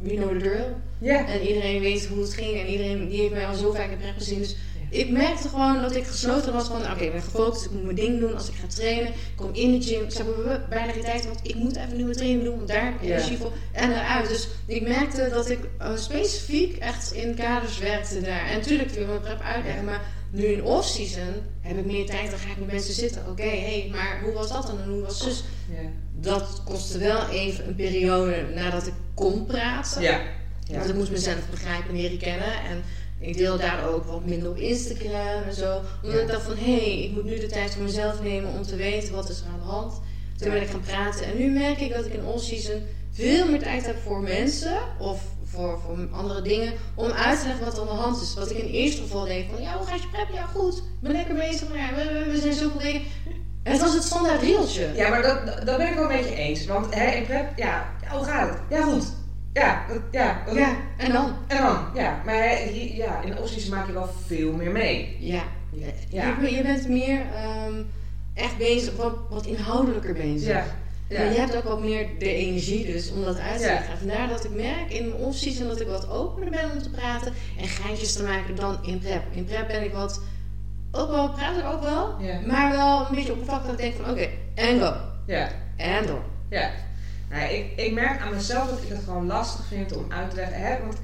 you know the drill. ja, En iedereen weet hoe het ging en iedereen die heeft mij al zo vaak in prep gezien. Dus ik merkte gewoon dat ik gesloten was van, oké, ik ben gefocust, ik moet mijn ding doen als ik ga trainen. Ik kom in de gym, ik heb bijna geen tijd, want ik moet even nieuwe training doen, want daar heb ik energie voor. En eruit. Dus ik merkte dat ik eh, specifiek echt in kaders werkte daar. En natuurlijk wil ik mijn prep uitleggen, maar nu in off-season heb ik meer tijd, dan ga ik met mensen zitten. Oké, hé, hey, maar hoe was dat dan en hoe was zus? ja, Dat kostte wel even een periode nadat ik kon praten. ja. ja. Want ik moest mezelf begrijpen en leren kennen. En ik deel daar ook wat minder op Instagram en zo. Omdat Ja. ik dacht van, hé, hey, ik moet nu de tijd voor mezelf nemen om te weten wat is er aan de hand. Toen ben ik gaan praten. En nu merk ik dat ik in all-season veel meer tijd heb voor mensen. Of voor, voor andere dingen. Om uit te leggen wat er aan de hand is. Wat ik in het eerste geval deed van, ja, hoe gaat je prep? Ja, goed. Ik ben lekker bezig. Maar ja, we, we, zijn zoveel dingen. En het was het standaard rieltje. Ja, maar dat, dat ben ik wel met je eens. Want hè, in prep, ja, ja, hoe gaat het? Ja, goed. Ja, ja, Ja, en dan? En dan, ja. Maar hier, ja, in de opties maak je wel veel meer mee. Ja. Ja. Je, je bent meer ehm, echt bezig, wat, wat inhoudelijker bezig. Ja. En Ja. je hebt ook wat meer de energie dus om dat uit te Ja. leggen. Vandaar dat ik merk in mijn off-season dat ik wat opener ben om te praten en geintjes te maken dan in prep. In prep ben ik wat, ook wel, praat ik ook wel, Ja. maar wel een beetje oppervlakkig dat ik denk van oké, en go. Ja. En door. Ja. Nou, ik, ik merk aan mezelf dat ik het gewoon lastig vind om uit te leggen. Hè? Want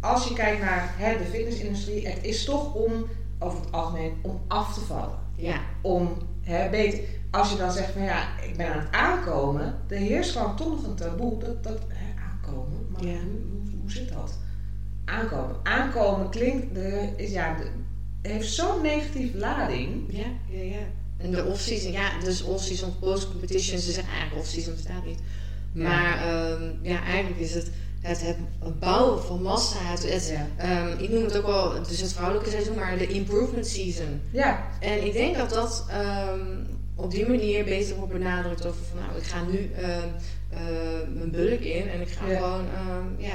als je kijkt naar hè, de fitnessindustrie, het is toch om, over het algemeen, om af te vallen. Ja. Om hè, beter. Als je dan zegt van ja, ik ben aan het aankomen, er heerst gewoon toch nog een taboe. Dat, dat hè, aankomen, maar Ja. hoe, hoe, hoe zit dat? Aankomen. Aankomen klinkt, de, is, ja, de, heeft zo'n negatieve lading. Ja, ja, ja. En de off-season, ja, dus off-season of post-competition, ze zeggen eigenlijk off-season bestaat niet. Maar ehm, ja, eigenlijk is het het, het bouwen van massa. Het, ehm, ik noem het ook wel, is het vrouwelijke seizoen, maar de improvement season. Ja, En ik denk dat dat ehm, op die manier beter wordt benadrukt over van nou, ik ga nu eh, mijn bulk in en ik ga Ja. gewoon, ja,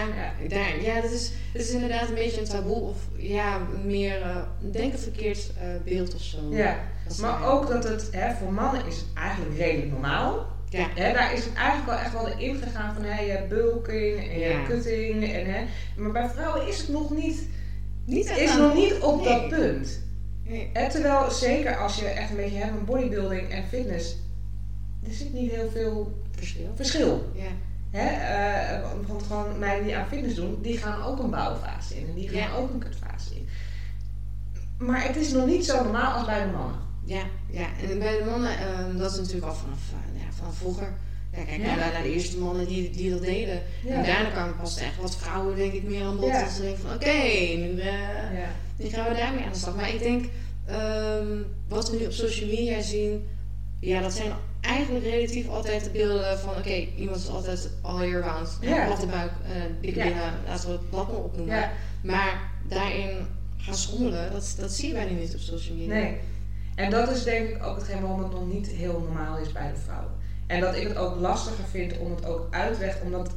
aan, Ja. daar, ja, dat is, dat is inderdaad een beetje een taboe of ja, meer, eh, denk een verkeerd eh, beeld of zo. ja. Maar ook dat het, hè, voor mannen is het eigenlijk redelijk normaal. Ja. Hè, daar is het eigenlijk wel echt wel in gegaan van hè, je hebt bulking en je hebt cutting. En, hè, maar bij vrouwen is het nog niet, Niet is nog niet op Nee. dat punt. Nee. Hè, terwijl zeker als je echt een beetje hebt met bodybuilding en fitness, er zit niet heel veel Verschil. verschil. Ja. Hè? eh, want- gewoon meiden die aan fitness doen, die gaan ook een bouwfase in en die gaan Ja. ook een kutfase in. Maar het is nog niet zo normaal als bij de mannen. Ja, ja, en bij de mannen, ehm, dat is natuurlijk al vanaf, vanaf vroeger. Ja, kijk Ja. naar, de eerste mannen die, die dat deden. Ja. En daarna kwamen pas echt wat vrouwen, denk ik, meer aan bod. Dat ze denken van, oké, nu, eh, Ja. nu gaan we daarmee aan de slag. Maar ik denk, ehm, wat we nu op social media zien, ja, dat zijn eigenlijk relatief altijd de beelden van, oké, iemand is altijd all year round. Platte buik, eh dikke Ja. billen, laten we het maar opnoemen. Maar daarin gaan schommelen, dat, dat zie je bijna niet op social media. Nee. En dat is denk ik ook hetgeen waarom het nog niet heel normaal is bij de vrouwen. En dat ik het ook lastiger vind om het ook uit te leggen, omdat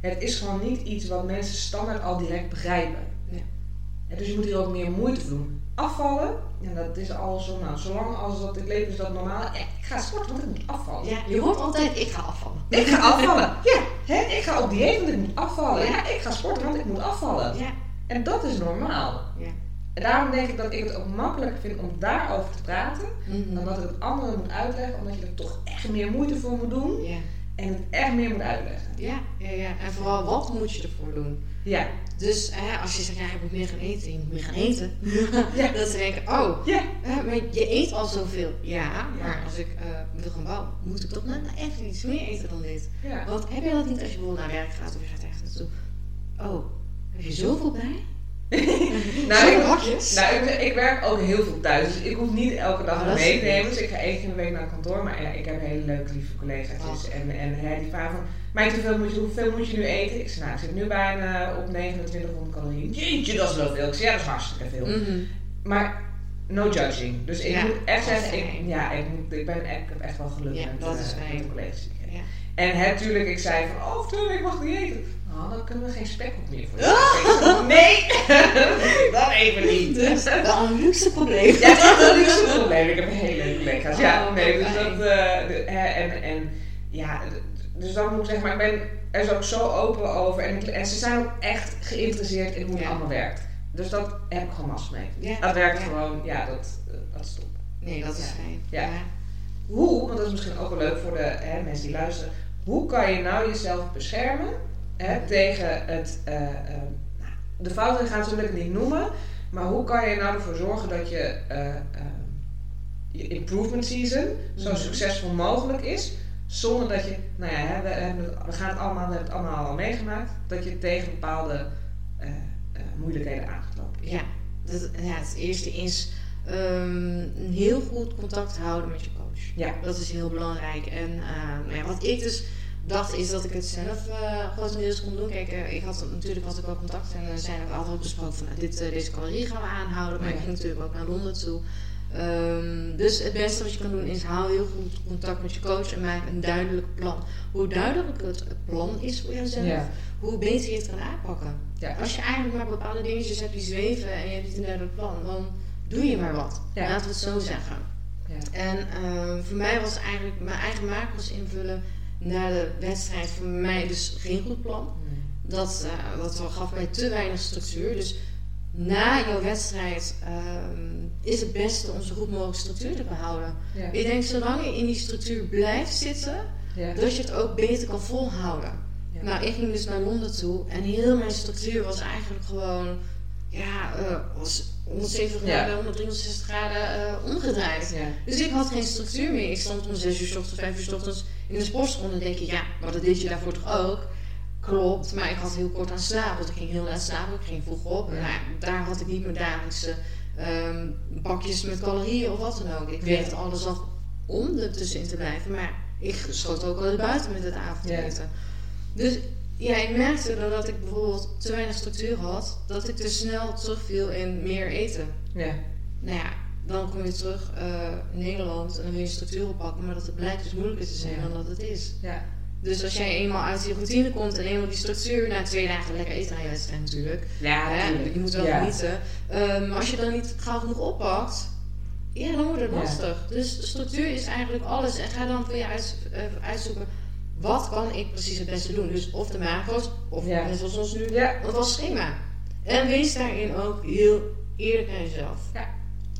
het is gewoon niet iets wat mensen standaard al direct begrijpen. Ja. En dus je moet hier ook meer moeite voor doen. Afvallen, en dat is al zo, nou, zolang als dat het leven is dat normaal. Ja, ik ga sporten, want ik moet afvallen. Ja, je hoort altijd, ik ga afvallen. Ik ga afvallen. Ja, hè? ik ga op dieet, want ik moet afvallen. Ja, ik ga sporten, want ik moet afvallen. Ja. En dat is normaal. Ja. En daarom denk ik dat ik het ook makkelijker vind om daarover te praten, Mhm. dan dat ik het anderen moet uitleggen, omdat je er toch echt meer moeite voor moet doen. En het echt meer moet uitleggen. Ja, ja, ja. En vooral wat moet je ervoor doen? Ja. Dus hè, als je zegt, ja, je moet meer gaan eten, je moet meer gaan eten. Ja. dat ze denken, oh, Ja. hè, maar je eet al zoveel. Ja, maar als ik eh, wil gaan bouwen, moet ik toch net even iets meer eten dan dit. Ja. Want heb je dat niet als je bijvoorbeeld naar werk gaat of je gaat ergens naartoe? Oh, heb je zoveel bij? Nou, Zoveel ik, nou ik, ik werk ook heel veel thuis, dus ik hoef niet elke dag mee te nemen. Dus ik ga één keer in de week naar kantoor, maar ja, ik heb hele leuke, lieve collega's. En, en hè, die vragen van, Meid, hoeveel moet, je, hoeveel moet je nu eten? Ik zei, nou, ik zit nu bijna op 2900 calorieën. Jeetje, dat is wel veel. Ik zei, ja, dat is hartstikke veel. Mhm. Maar no judging. Dus ik Ja, moet echt zeggen, ik, ja, ik, moet- ik, ben, ik heb echt wel geluk Ja, met, dat eh, is met de collega's die ik heb. Ja. En hè, tuurlijk, ik zei van, oh, twee weken mag ik niet eten. Nou, dan kunnen we geen spekkoek meer voor zei, Nee, dat even niet. Dus wel een luxe probleem. Ja, dat is een luxe probleem. Ik heb hele leuke collega's. Ja, Oh, nee, dus dat, eh, de- en, en ja, dus dan moet ik zeggen, maar ik ben er zo ook zo open over. En, ik- en ze zijn ook echt geïnteresseerd in hoe het Ja. allemaal werkt. Dus dat heb ik gewoon mast mee. Ja, Dat werkt ja. gewoon, ja, dat, dat is top. Nee, dat is fijn. Ja. Hoe, want dat is misschien ook wel leuk voor de hè, mensen die luisteren. Hoe kan je nou jezelf beschermen hè, tegen het. eh, eh, nou, de fouten gaan ze natuurlijk niet noemen. Maar hoe kan je nou ervoor zorgen dat je, eh, je improvement season zo Mhm. succesvol mogelijk is? Zonder dat je, nou ja, hè, we, we gaan het allemaal, we hebben het allemaal al meegemaakt. Dat je tegen bepaalde moeilijkheden aan gaat lopen. Ja, dat, ja, het eerste is een heel goed contact houden met je coach. Ja. Dat is heel belangrijk. En ehm, ja, wat ik dus dacht is dat ik het zelf eh grotendeels kon doen. Kijk, eh, ik had natuurlijk had ik wel contact en er zijn ook altijd besproken van nou, dit, eh, deze calorie gaan we aanhouden. Maar ik ging natuurlijk ook naar Londen toe. Ehm, dus het beste wat je kan doen is hou heel goed contact met je coach en maak een duidelijk plan. Hoe duidelijker het plan is voor jezelf, Ja. hoe beter je het kan aanpakken. Ja. Als je eigenlijk maar bepaalde dingetjes hebt die zweven en je hebt niet een duidelijk plan, dan doe je maar wat. Ja. Laten we het zo zeggen. Ja. En ehm, voor mij was eigenlijk mijn eigen makers invullen naar de wedstrijd voor mij dus geen goed plan. Dat, eh, dat gaf mij te weinig structuur. Dus na jouw wedstrijd ehm, is het beste om zo goed mogelijk structuur te behouden. Ja. Ik denk zolang je in die structuur blijft zitten, Ja. dat je het ook beter kan volhouden. Ja. Nou, ik ging dus naar Londen toe en heel mijn structuur was eigenlijk gewoon, ja, eh, was 170 Ja. graden, 163 graden eh, omgedraaid. Dus ik had geen structuur meer. Ik stond om 6 uur 's ochtends, 5 uur 's ochtends in de sportschool denk je, ja, maar dat deed je daarvoor toch ook? Klopt, maar ik had heel kort aan slaap, want ik ging heel laat slapen, ik ging vroeg op. Nou, daar had ik niet mijn dagelijkse ehm, bakjes met calorieën of wat dan ook. Ik weet alles af om er tussenin te blijven, maar ik schoot ook wel buiten met het avondeten. Dus ja, ik merkte doordat ik bijvoorbeeld te weinig structuur had, dat ik te snel terugviel in meer eten. Ja. Nou ja, dan kom je terug eh, in Nederland en dan wil je structuur oppakken, maar dat het blijkt dus moeilijker te zijn dan dat het is. Ja. Dus als jij eenmaal uit die routine komt en eenmaal die structuur, na twee dagen lekker eten aan je wedstrijd natuurlijk. Ja, Hè, je moet wel Ja. genieten. Maar als je dan niet gauw genoeg oppakt, ja, dan wordt het Ja. lastig. Dus structuur is eigenlijk alles. En ga dan voor je uit, eh, uitzoeken, wat kan ik precies het beste doen? Dus of de macro's, of Ja. net zoals ons nu, Ja. of als schema. En wees daarin ook heel eerlijk aan jezelf. Ja.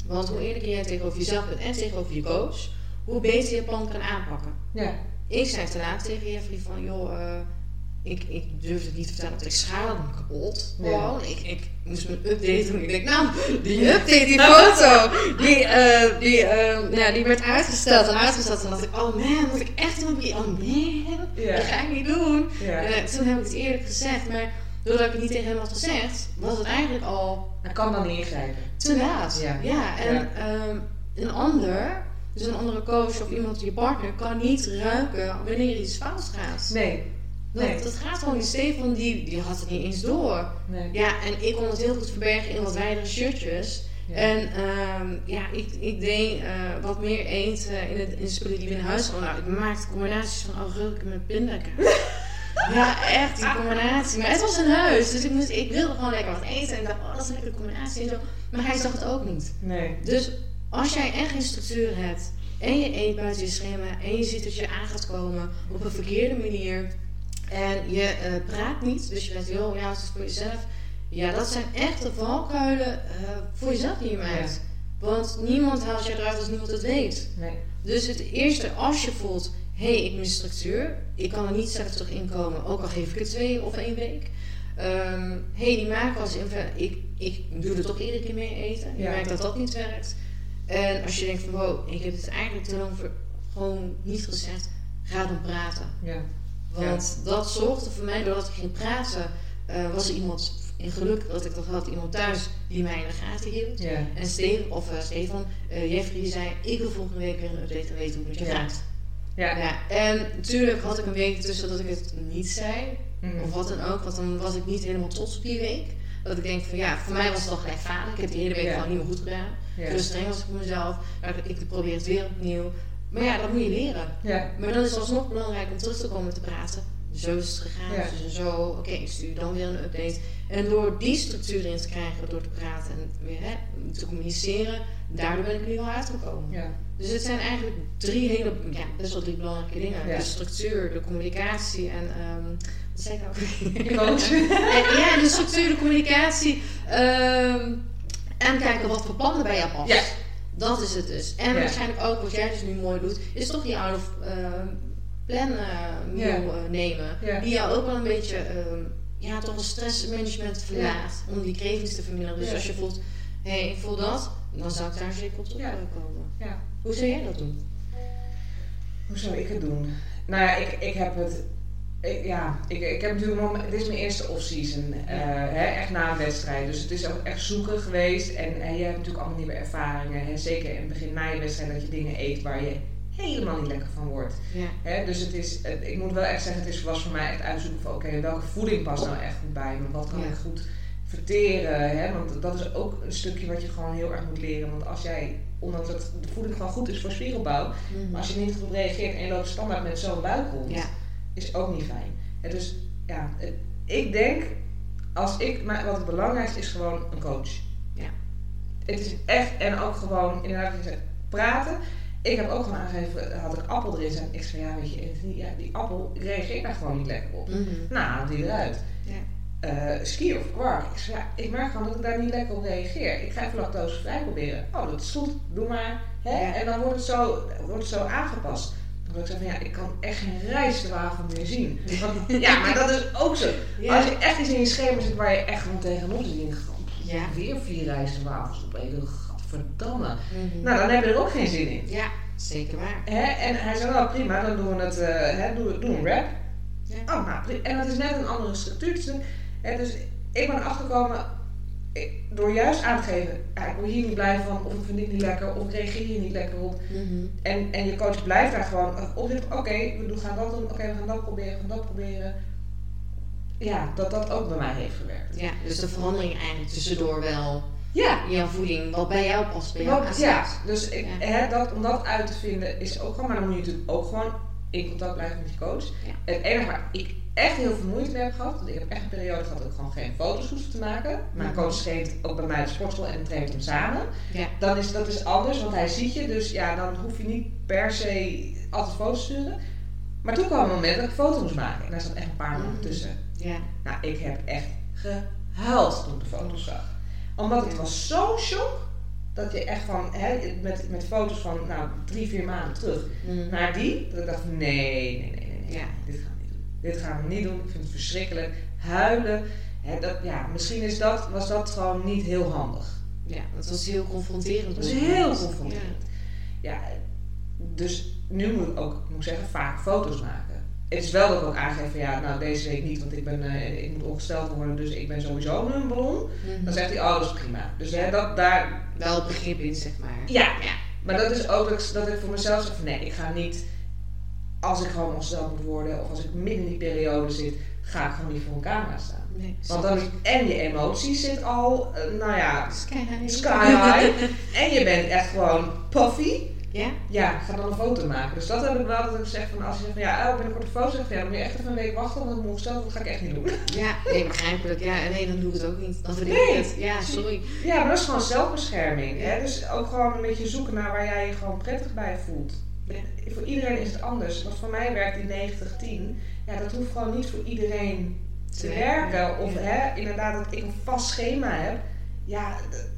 Want hoe eerlijker jij tegenover jezelf bent en tegenover je coach, hoe beter je plan kan aanpakken. Ja. Ik zei te laat tegen Jeffrey van, joh, eh, ik, ik durfde het niet te vertellen, want ik schaamde me kapot. Ja. Ik, ik moest mijn update doen. Ik denk, nou, die update, die foto, die, eh, die, eh, nou, die werd uitgesteld en uitgesteld. En dacht ik, oh man, moet ik echt een Oh man, Ja. dat ga ik niet doen. Ja. En, toen heb ik het eerlijk gezegd, maar doordat ik het niet tegen hem had gezegd, was het eigenlijk al Hij kan dan niet ingrijpen. Te laat. Ja. en Ja. ehm, een ander, dus een andere coach of iemand, je partner, kan niet ruiken wanneer iets fout gaat. Nee. Dat, Nee. dat gaat gewoon niet. Stefan, die, die had het niet eens door. Nee. Ja, en ik kon het heel goed verbergen in wat wijdere shirtjes. Ja. En ehm, ja, ik, ik deed eh, wat meer eten in, het, in de spullen die we in huis hadden. Nou, ik maakte combinaties van augurken met pindakaas. ja, echt, die combinatie. Maar het was een huis, dus ik, moest, ik wilde gewoon lekker wat eten. En ik dacht, oh, dat is een lekkere combinatie en zo. Maar hij zag het ook niet. Nee. Dus als jij echt geen structuur hebt en je eet buiten je schema en je ziet dat je aan gaat komen op een verkeerde manier en je eh, praat niet, dus je bent heel ja, het is voor jezelf. Ja, dat zijn echte valkuilen eh, voor jezelf die je maakt. Want niemand haalt je eruit als niemand het weet. Nee. Dus het eerste, als je voelt, hey, ik mis structuur. Ik kan er niet zelf inkomen, ook al geef ik het twee of één week. Ehm hey, die maakwas, ik, ik doe er toch iedere keer mee eten. Je Ja. merkt dat dat niet werkt. En als je denkt van, wow, ik heb het eigenlijk te lang voor, gewoon niet gezegd, ga dan praten. Ja. Want dat zorgde voor mij, doordat ik ging praten, eh, was er iemand, in geluk dat ik dat had, iemand thuis die mij in de gaten hield. Ja. En Stefan, of eh, Stefan, eh, Jeffrey die zei, ik wil volgende week weer een update en weten hoe het je gaat. Ja. Ja, en natuurlijk had ik een week tussen dat ik het niet zei, Mhm. of wat dan ook, want dan was ik niet helemaal trots op die week. Dat ik denk van ja, voor mij was het al gelijkvaardig. Ik heb die hele week Ja. gewoon niet meer goed gedaan. Ja. Veel streng was ik voor mezelf. Maar ik, probeer het weer opnieuw. Maar ja, dat moet je leren. Ja. Maar dan is het alsnog belangrijk om terug te komen te praten. Zo is het gegaan. Ja. Dus zo, oké, ik stuur dan weer een update. En door die structuur erin te krijgen, door te praten en weer hè, te communiceren, daardoor ben ik nu al uitgekomen. Ja. Dus het zijn eigenlijk drie hele, ja, best wel drie belangrijke dingen. Ja. De structuur, de communicatie en, ehm wat zei ik nou? Coach. En, ja, de structuur, de communicatie. ehm, en kijken wat voor plannen bij jou past. Ja. Dat is het dus. En Ja. waarschijnlijk ook, wat jij dus nu mooi doet, is toch die oude ehm plan eh, eh, nemen. Die jou ook wel een beetje, ehm, ja, toch een stressmanagement verlaat. Om die cravings te verminderen. Dus als je voelt, hé, hey, ik voel dat, dan zou ik daar zeker op Ja. terugkomen. Ja. Hoe zou jij dat doen? Hoe zou ik het doen? Nou ja, ik, ik heb het. Ik, ja, ik, ik heb natuurlijk nog. Dit is mijn eerste off-season. eh, hè, echt na een wedstrijd. Dus het is ook echt zoeken geweest. En eh, je hebt natuurlijk allemaal nieuwe ervaringen. Hè, zeker in het begin na je wedstrijd dat je dingen eet waar je helemaal niet lekker van wordt. Ja. Hè, dus het is, het- ik moet wel echt zeggen, het is, was voor mij echt uitzoeken van oké, welke voeding past nou echt goed bij me? Wat kan Ja. ik goed verteren? Hè? Want dat is ook een stukje wat je gewoon heel erg moet leren. Want als jij, ondanks dat de voeding gewoon goed is voor spiegelbouw, Mhm. maar als je niet goed reageert en je loopt standaard met zo'n buik rond, Ja. is ook niet fijn. En dus ja, ik denk, als ik, maar wat het belangrijkste is gewoon een coach. Ja. Het is echt, en ook gewoon inderdaad, wat je zegt, praten. Ik heb ook gewoon aangegeven, had ik appel erin staan. Ik zei, ja weet je, Anthony, ja, die appel ik reageer daar gewoon niet lekker op. Mhm. Nou, die eruit. Ja. Eh, ski of kwark. Ik zei, ja, ik merk gewoon dat ik daar niet lekker op reageer. Ik ga even lactosevrij proberen. Oh, dat is goed, doe maar. Hè? En dan wordt het, zo, wordt het zo aangepast. Dan wil ik zeggen van, ja, ik kan echt geen rijstwafel meer zien. Want, ja, maar dat is ook zo. Ja. Als je echt iets in je schema zit waar je echt gewoon tegenop zit, denk je, "God, Ja. weer vier rijstwafels op één, gadverdamme. Mhm. Nou, dan heb je er ook geen zin in. Ja, zeker waar. Hè? En hij zei, nou prima, dan doen we het, eh, hè, doe, doe een rap. Ja. Oh, nou, en dat is net een andere structuur. Dus, hè, dus ik ben erachter gekomen, ik- door juist aan te geven, ja, ik word hier niet blij van, of ik vind dit niet lekker, of ik reageer hier niet lekker op. Mhm. En, en je coach blijft daar gewoon op zitten, oké, we doen- gaan dat doen, oké, we gaan dat proberen, we gaan dat proberen. Ja, dat dat ook bij mij heeft gewerkt. Ja, dus de verandering eigenlijk tussendoor wel Ja, in jouw voeding, wat bij jou past, bij jou ja, dus ik, Ja. Hè, dat, om dat uit te vinden is ook gewoon, maar dan moet je natuurlijk ook gewoon in contact blijven met je coach. Ja. Het enige waar ik echt heel veel moeite mee heb gehad, want ik heb echt een periode gehad dat ik gewoon geen foto's hoefde te maken. Mijn Mhm. coach traint ook bij mij de sportschool en traint hem samen. Ja. Dan is dat is anders, want hij ziet je, dus ja, dan hoef je niet per se altijd foto's te sturen. Maar toen kwam een moment dat ik foto's moest maken en daar zat echt een paar maanden Mhm. tussen. Ja. Nou, ik heb echt gehuild toen ik de foto's zag. Omdat het was zo shock dat je echt van, hè, met, met foto's van nou, drie, vier maanden terug Mhm. naar die, dat ik dacht nee, nee, nee, nee, nee, Ja. dit doen. Dit gaan we niet doen, ik vind het verschrikkelijk. Huilen, hè, dat, ja, misschien is dat, was dat gewoon niet heel handig. ja, dat was heel confronterend. Dat was heel confronterend. Ja, dus nu moet ik ook, moet ik zeggen, vaak foto's maken. Het is wel dat ik ook aangeef van ja, nou deze week niet, want ik, ben, eh, ik moet ongesteld worden, dus ik ben sowieso een ballon. Mhm. Dan zegt hij, oh dat is prima. Dus hè, dat, daar, Wel het begrip in, zeg maar. ja, maar dat is ook dat ik, dat ik voor mezelf zeg van nee, ik ga niet, als ik gewoon ongesteld moet worden of als ik midden in die periode zit, ga ik gewoon niet voor een camera staan. Nee, Want dan is en je emotie zit al, eh, nou ja, Sky high. sky high. en je bent echt gewoon puffy. Ja? Ja, ga dan een foto maken. Dus dat heb ik wel dat ik zeg van als je zegt van ja, oh, binnenkort een foto, zeg van ja, dan moet je echt even een week wachten, want ik moet ongesteld, dat ga ik echt niet doen. Ja, nee, begrijpelijk. Ja, nee, dan doe ik het ook niet. Dan verdien Nee. het. Ja, sorry. Ja, maar dat is gewoon zelfbescherming. Hè? Dus ook gewoon een beetje zoeken naar waar jij je gewoon prettig bij voelt. Voor iedereen is het anders. Wat voor mij werkt die 90-10, ja, dat hoeft gewoon niet voor iedereen te Nee. werken. Of Ja. hè, inderdaad dat ik een vast schema heb. Ja,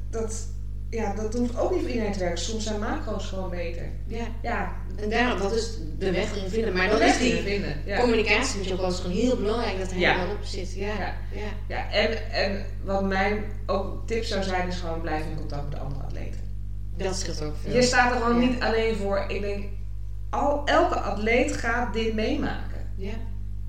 dat ja, dat hoeft ook niet voor iedereen te werken. Soms zijn macro's gewoon beter. Ja. Ja, En daarom, dat is de weg erin vinden. Maar dat is die vinden. Ja. communicatie met je ook gewoon heel belangrijk dat hij Ja. er wel op zit. Ja. Ja. Ja. Ja, en, en wat mijn ook tip zou zijn, is gewoon blijven in contact met de andere atleten. Dat scheelt ook veel. Je staat er gewoon niet alleen voor. Ik denk, al, elke atleet gaat dit meemaken. Ja.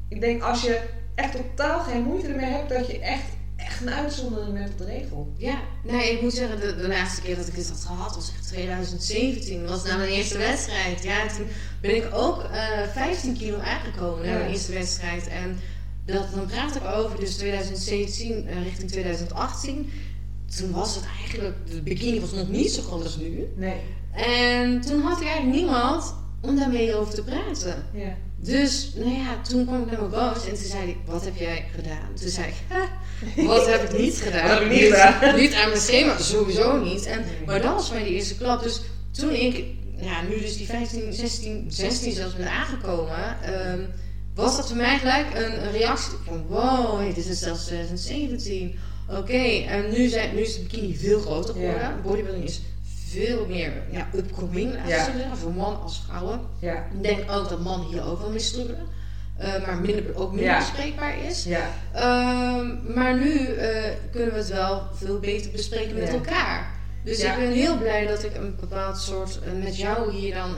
Ik denk, als je echt totaal geen moeite ermee hebt, dat je echt, echt een uitzondering bent op de regel. Ja, nee, ik moet zeggen, de, de laatste keer dat ik dit had gehad was echt 2017. Dat was na mijn eerste wedstrijd. Ja, toen ben ik ook eh 15 kilo aangekomen na Ja. mijn eerste wedstrijd. En dat, dan praat ik over dus 2017 eh, richting 2018. Toen was het eigenlijk, de bikini was nog niet zo groot als nu. Nee. En toen had ik eigenlijk niemand om daarmee over te praten. Ja. Dus, nou ja, toen kwam ik naar mijn coach en toen zei hij, wat heb jij gedaan? Toen zei ik, "Ha, wat heb ik niet gedaan? Wat heb ik niet gedaan? Niet aan mijn schema, sowieso niet. En, maar dat was mijn eerste klap. Dus toen ik, ja, nu dus die 15, 16, 16 zelfs ben aangekomen, ehm, was dat voor mij gelijk een, een reactie van, wow, hey, dit is zelfs 2017. Oké, en nu, zijn, nu is de bikini veel groter geworden. Ja. Bodybuilding is veel meer ja, upcoming, Ja. man als vrouwen. Ja. Ik denk ook dat mannen hier ook wel mee struggelen. Eh, maar minder, ook minder Ja. bespreekbaar is. Ja. Ehm, maar nu eh, kunnen we het wel veel beter bespreken met elkaar. Dus ik ben heel blij dat ik een bepaald soort, eh, met jou hier dan,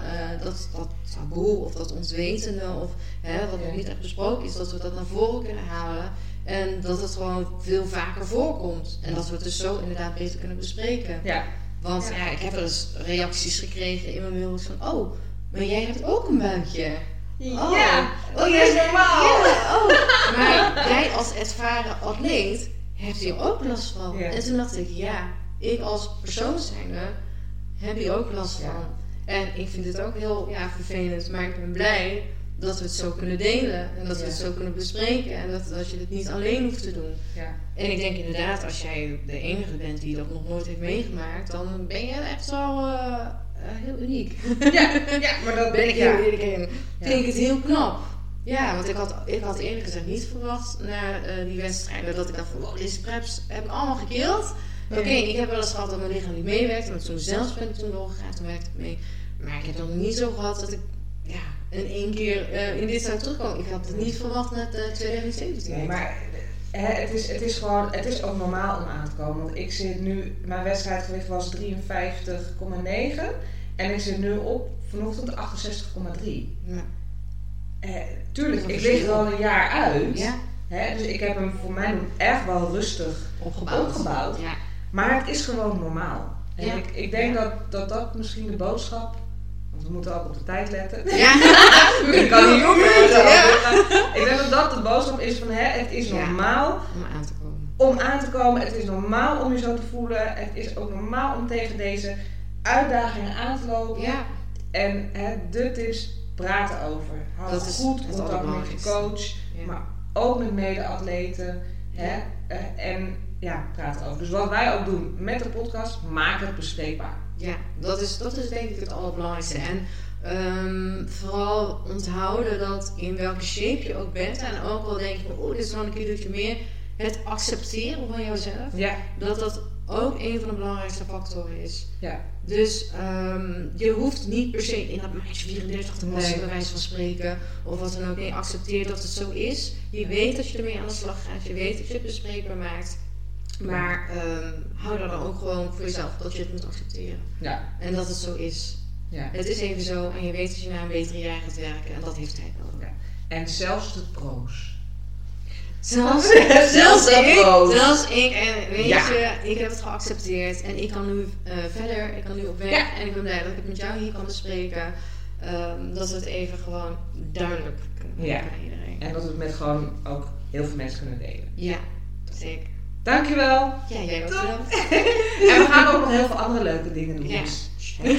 dat, dat taboe of dat onwetende of hè, wat nog niet echt besproken is, dat we dat naar voren kunnen halen. En dat het gewoon veel vaker voorkomt. En dat we het dus zo inderdaad beter kunnen bespreken. Ja. Want Ja. ja, ik heb er eens reacties gekregen in mijn mail van, oh, maar jij hebt ook een buikje. Oh. Ja. Oh, Dat jij- is normaal. Ja, oh. Maar jij als ervaren atleet hebt hier ook last van. Ja. En toen dacht ik, ja, ik als persoon zijnde heb hier ook last van. En ik vind het ook heel ja, vervelend, maar ik ben blij dat we het zo kunnen delen. En dat we Ja. het zo kunnen bespreken. En dat, dat je het niet alleen hoeft te doen. Ja. En ik denk inderdaad, als jij de enige bent die dat nog nooit heeft meegemaakt, dan ben je echt wel eh, eh, heel uniek. Ja. ja, maar dat ben ik ja. heel eerlijk in. Ja. Vind ik het heel knap. Ja, want ik had, ik had eerlijk gezegd niet verwacht na eh, die wedstrijden dat ik dacht van wow, deze preps heb ik allemaal gekild. Ja. Oké, ik heb wel eens gehad dat mijn lichaam niet meewerkte, maar toen zelfs ben ik toen doorgegaan, toen werkte ik mee. Maar ik heb nog niet zo gehad dat ik ja, in één keer eh, in dit zou terugkomen. Ik had het niet verwacht net eh 2017. Nee, maar hè, het, is, het is gewoon, het is ook normaal om aan te komen. Want ik zit nu, mijn wedstrijdgewicht was 53,9 en ik zit nu op vanochtend 68,3. Ja. Eh, tuurlijk, ik lig verschil. wel een jaar uit. Ja, Hè, dus ik heb hem voor mij echt wel rustig. opgebouwd. Opgebouwd. Ja. Maar het is gewoon normaal. En ik, ik denk dat, dat dat misschien de boodschap. We moeten ook op de tijd letten. Ja. ik kan niet opletten. Ja. Ik denk dat dat de boodschap is van hè, het is Ja. normaal Om aan te komen. om aan te komen. Het is normaal om je zo te voelen. Het is ook normaal om tegen deze uitdagingen aan te lopen. Ja. En hè, de tips praten over. Hou Dat is goed contact met je coach. Ja. Maar ook met mede-atleten. Hè? Ja. eh, en ja, praten over. Dus wat wij ook doen met de podcast, maak het bespreekbaar. Ja, dat is, dat is denk ik het allerbelangrijkste. En ehm, vooral onthouden dat in welke shape je ook bent. En ook al denk je, oh, dit is wel een kilootje meer. Het accepteren van jouzelf. Ja. Dat dat ook een van de belangrijkste factoren is. Ja. Dus ehm, je hoeft niet per se in dat maatje 34 te passen, Nee. bij wijze van spreken. Of wat dan ook. Nee, accepteer dat het zo is. Je weet dat je ermee aan de slag gaat. Je weet dat je het bespreekbaar maakt. Maar ehm, hou er dan ook gewoon voor jezelf dat je het moet accepteren. Ja. En dat het zo is. ja. Het is even zo en je weet dat je na een betere jaar gaat werken en dat heeft tijd nodig. En zelfs de pro's. Zelfs, Zelfs zelfs, de ik, pro's. zelfs ik, en weet Ja. je, ik heb het geaccepteerd en ik kan nu eh, verder, ik kan nu op weg Ja. en ik ben blij dat ik het met jou hier kan bespreken. Ehm, dat we het even gewoon duidelijk kunnen Ja. aan iedereen. En dat we het met gewoon ook heel veel mensen kunnen delen. Ja, zeker. Dankjewel. Ja, jij ook er. en we gaan ook nog heel veel andere leuke dingen doen. Ja. Dus-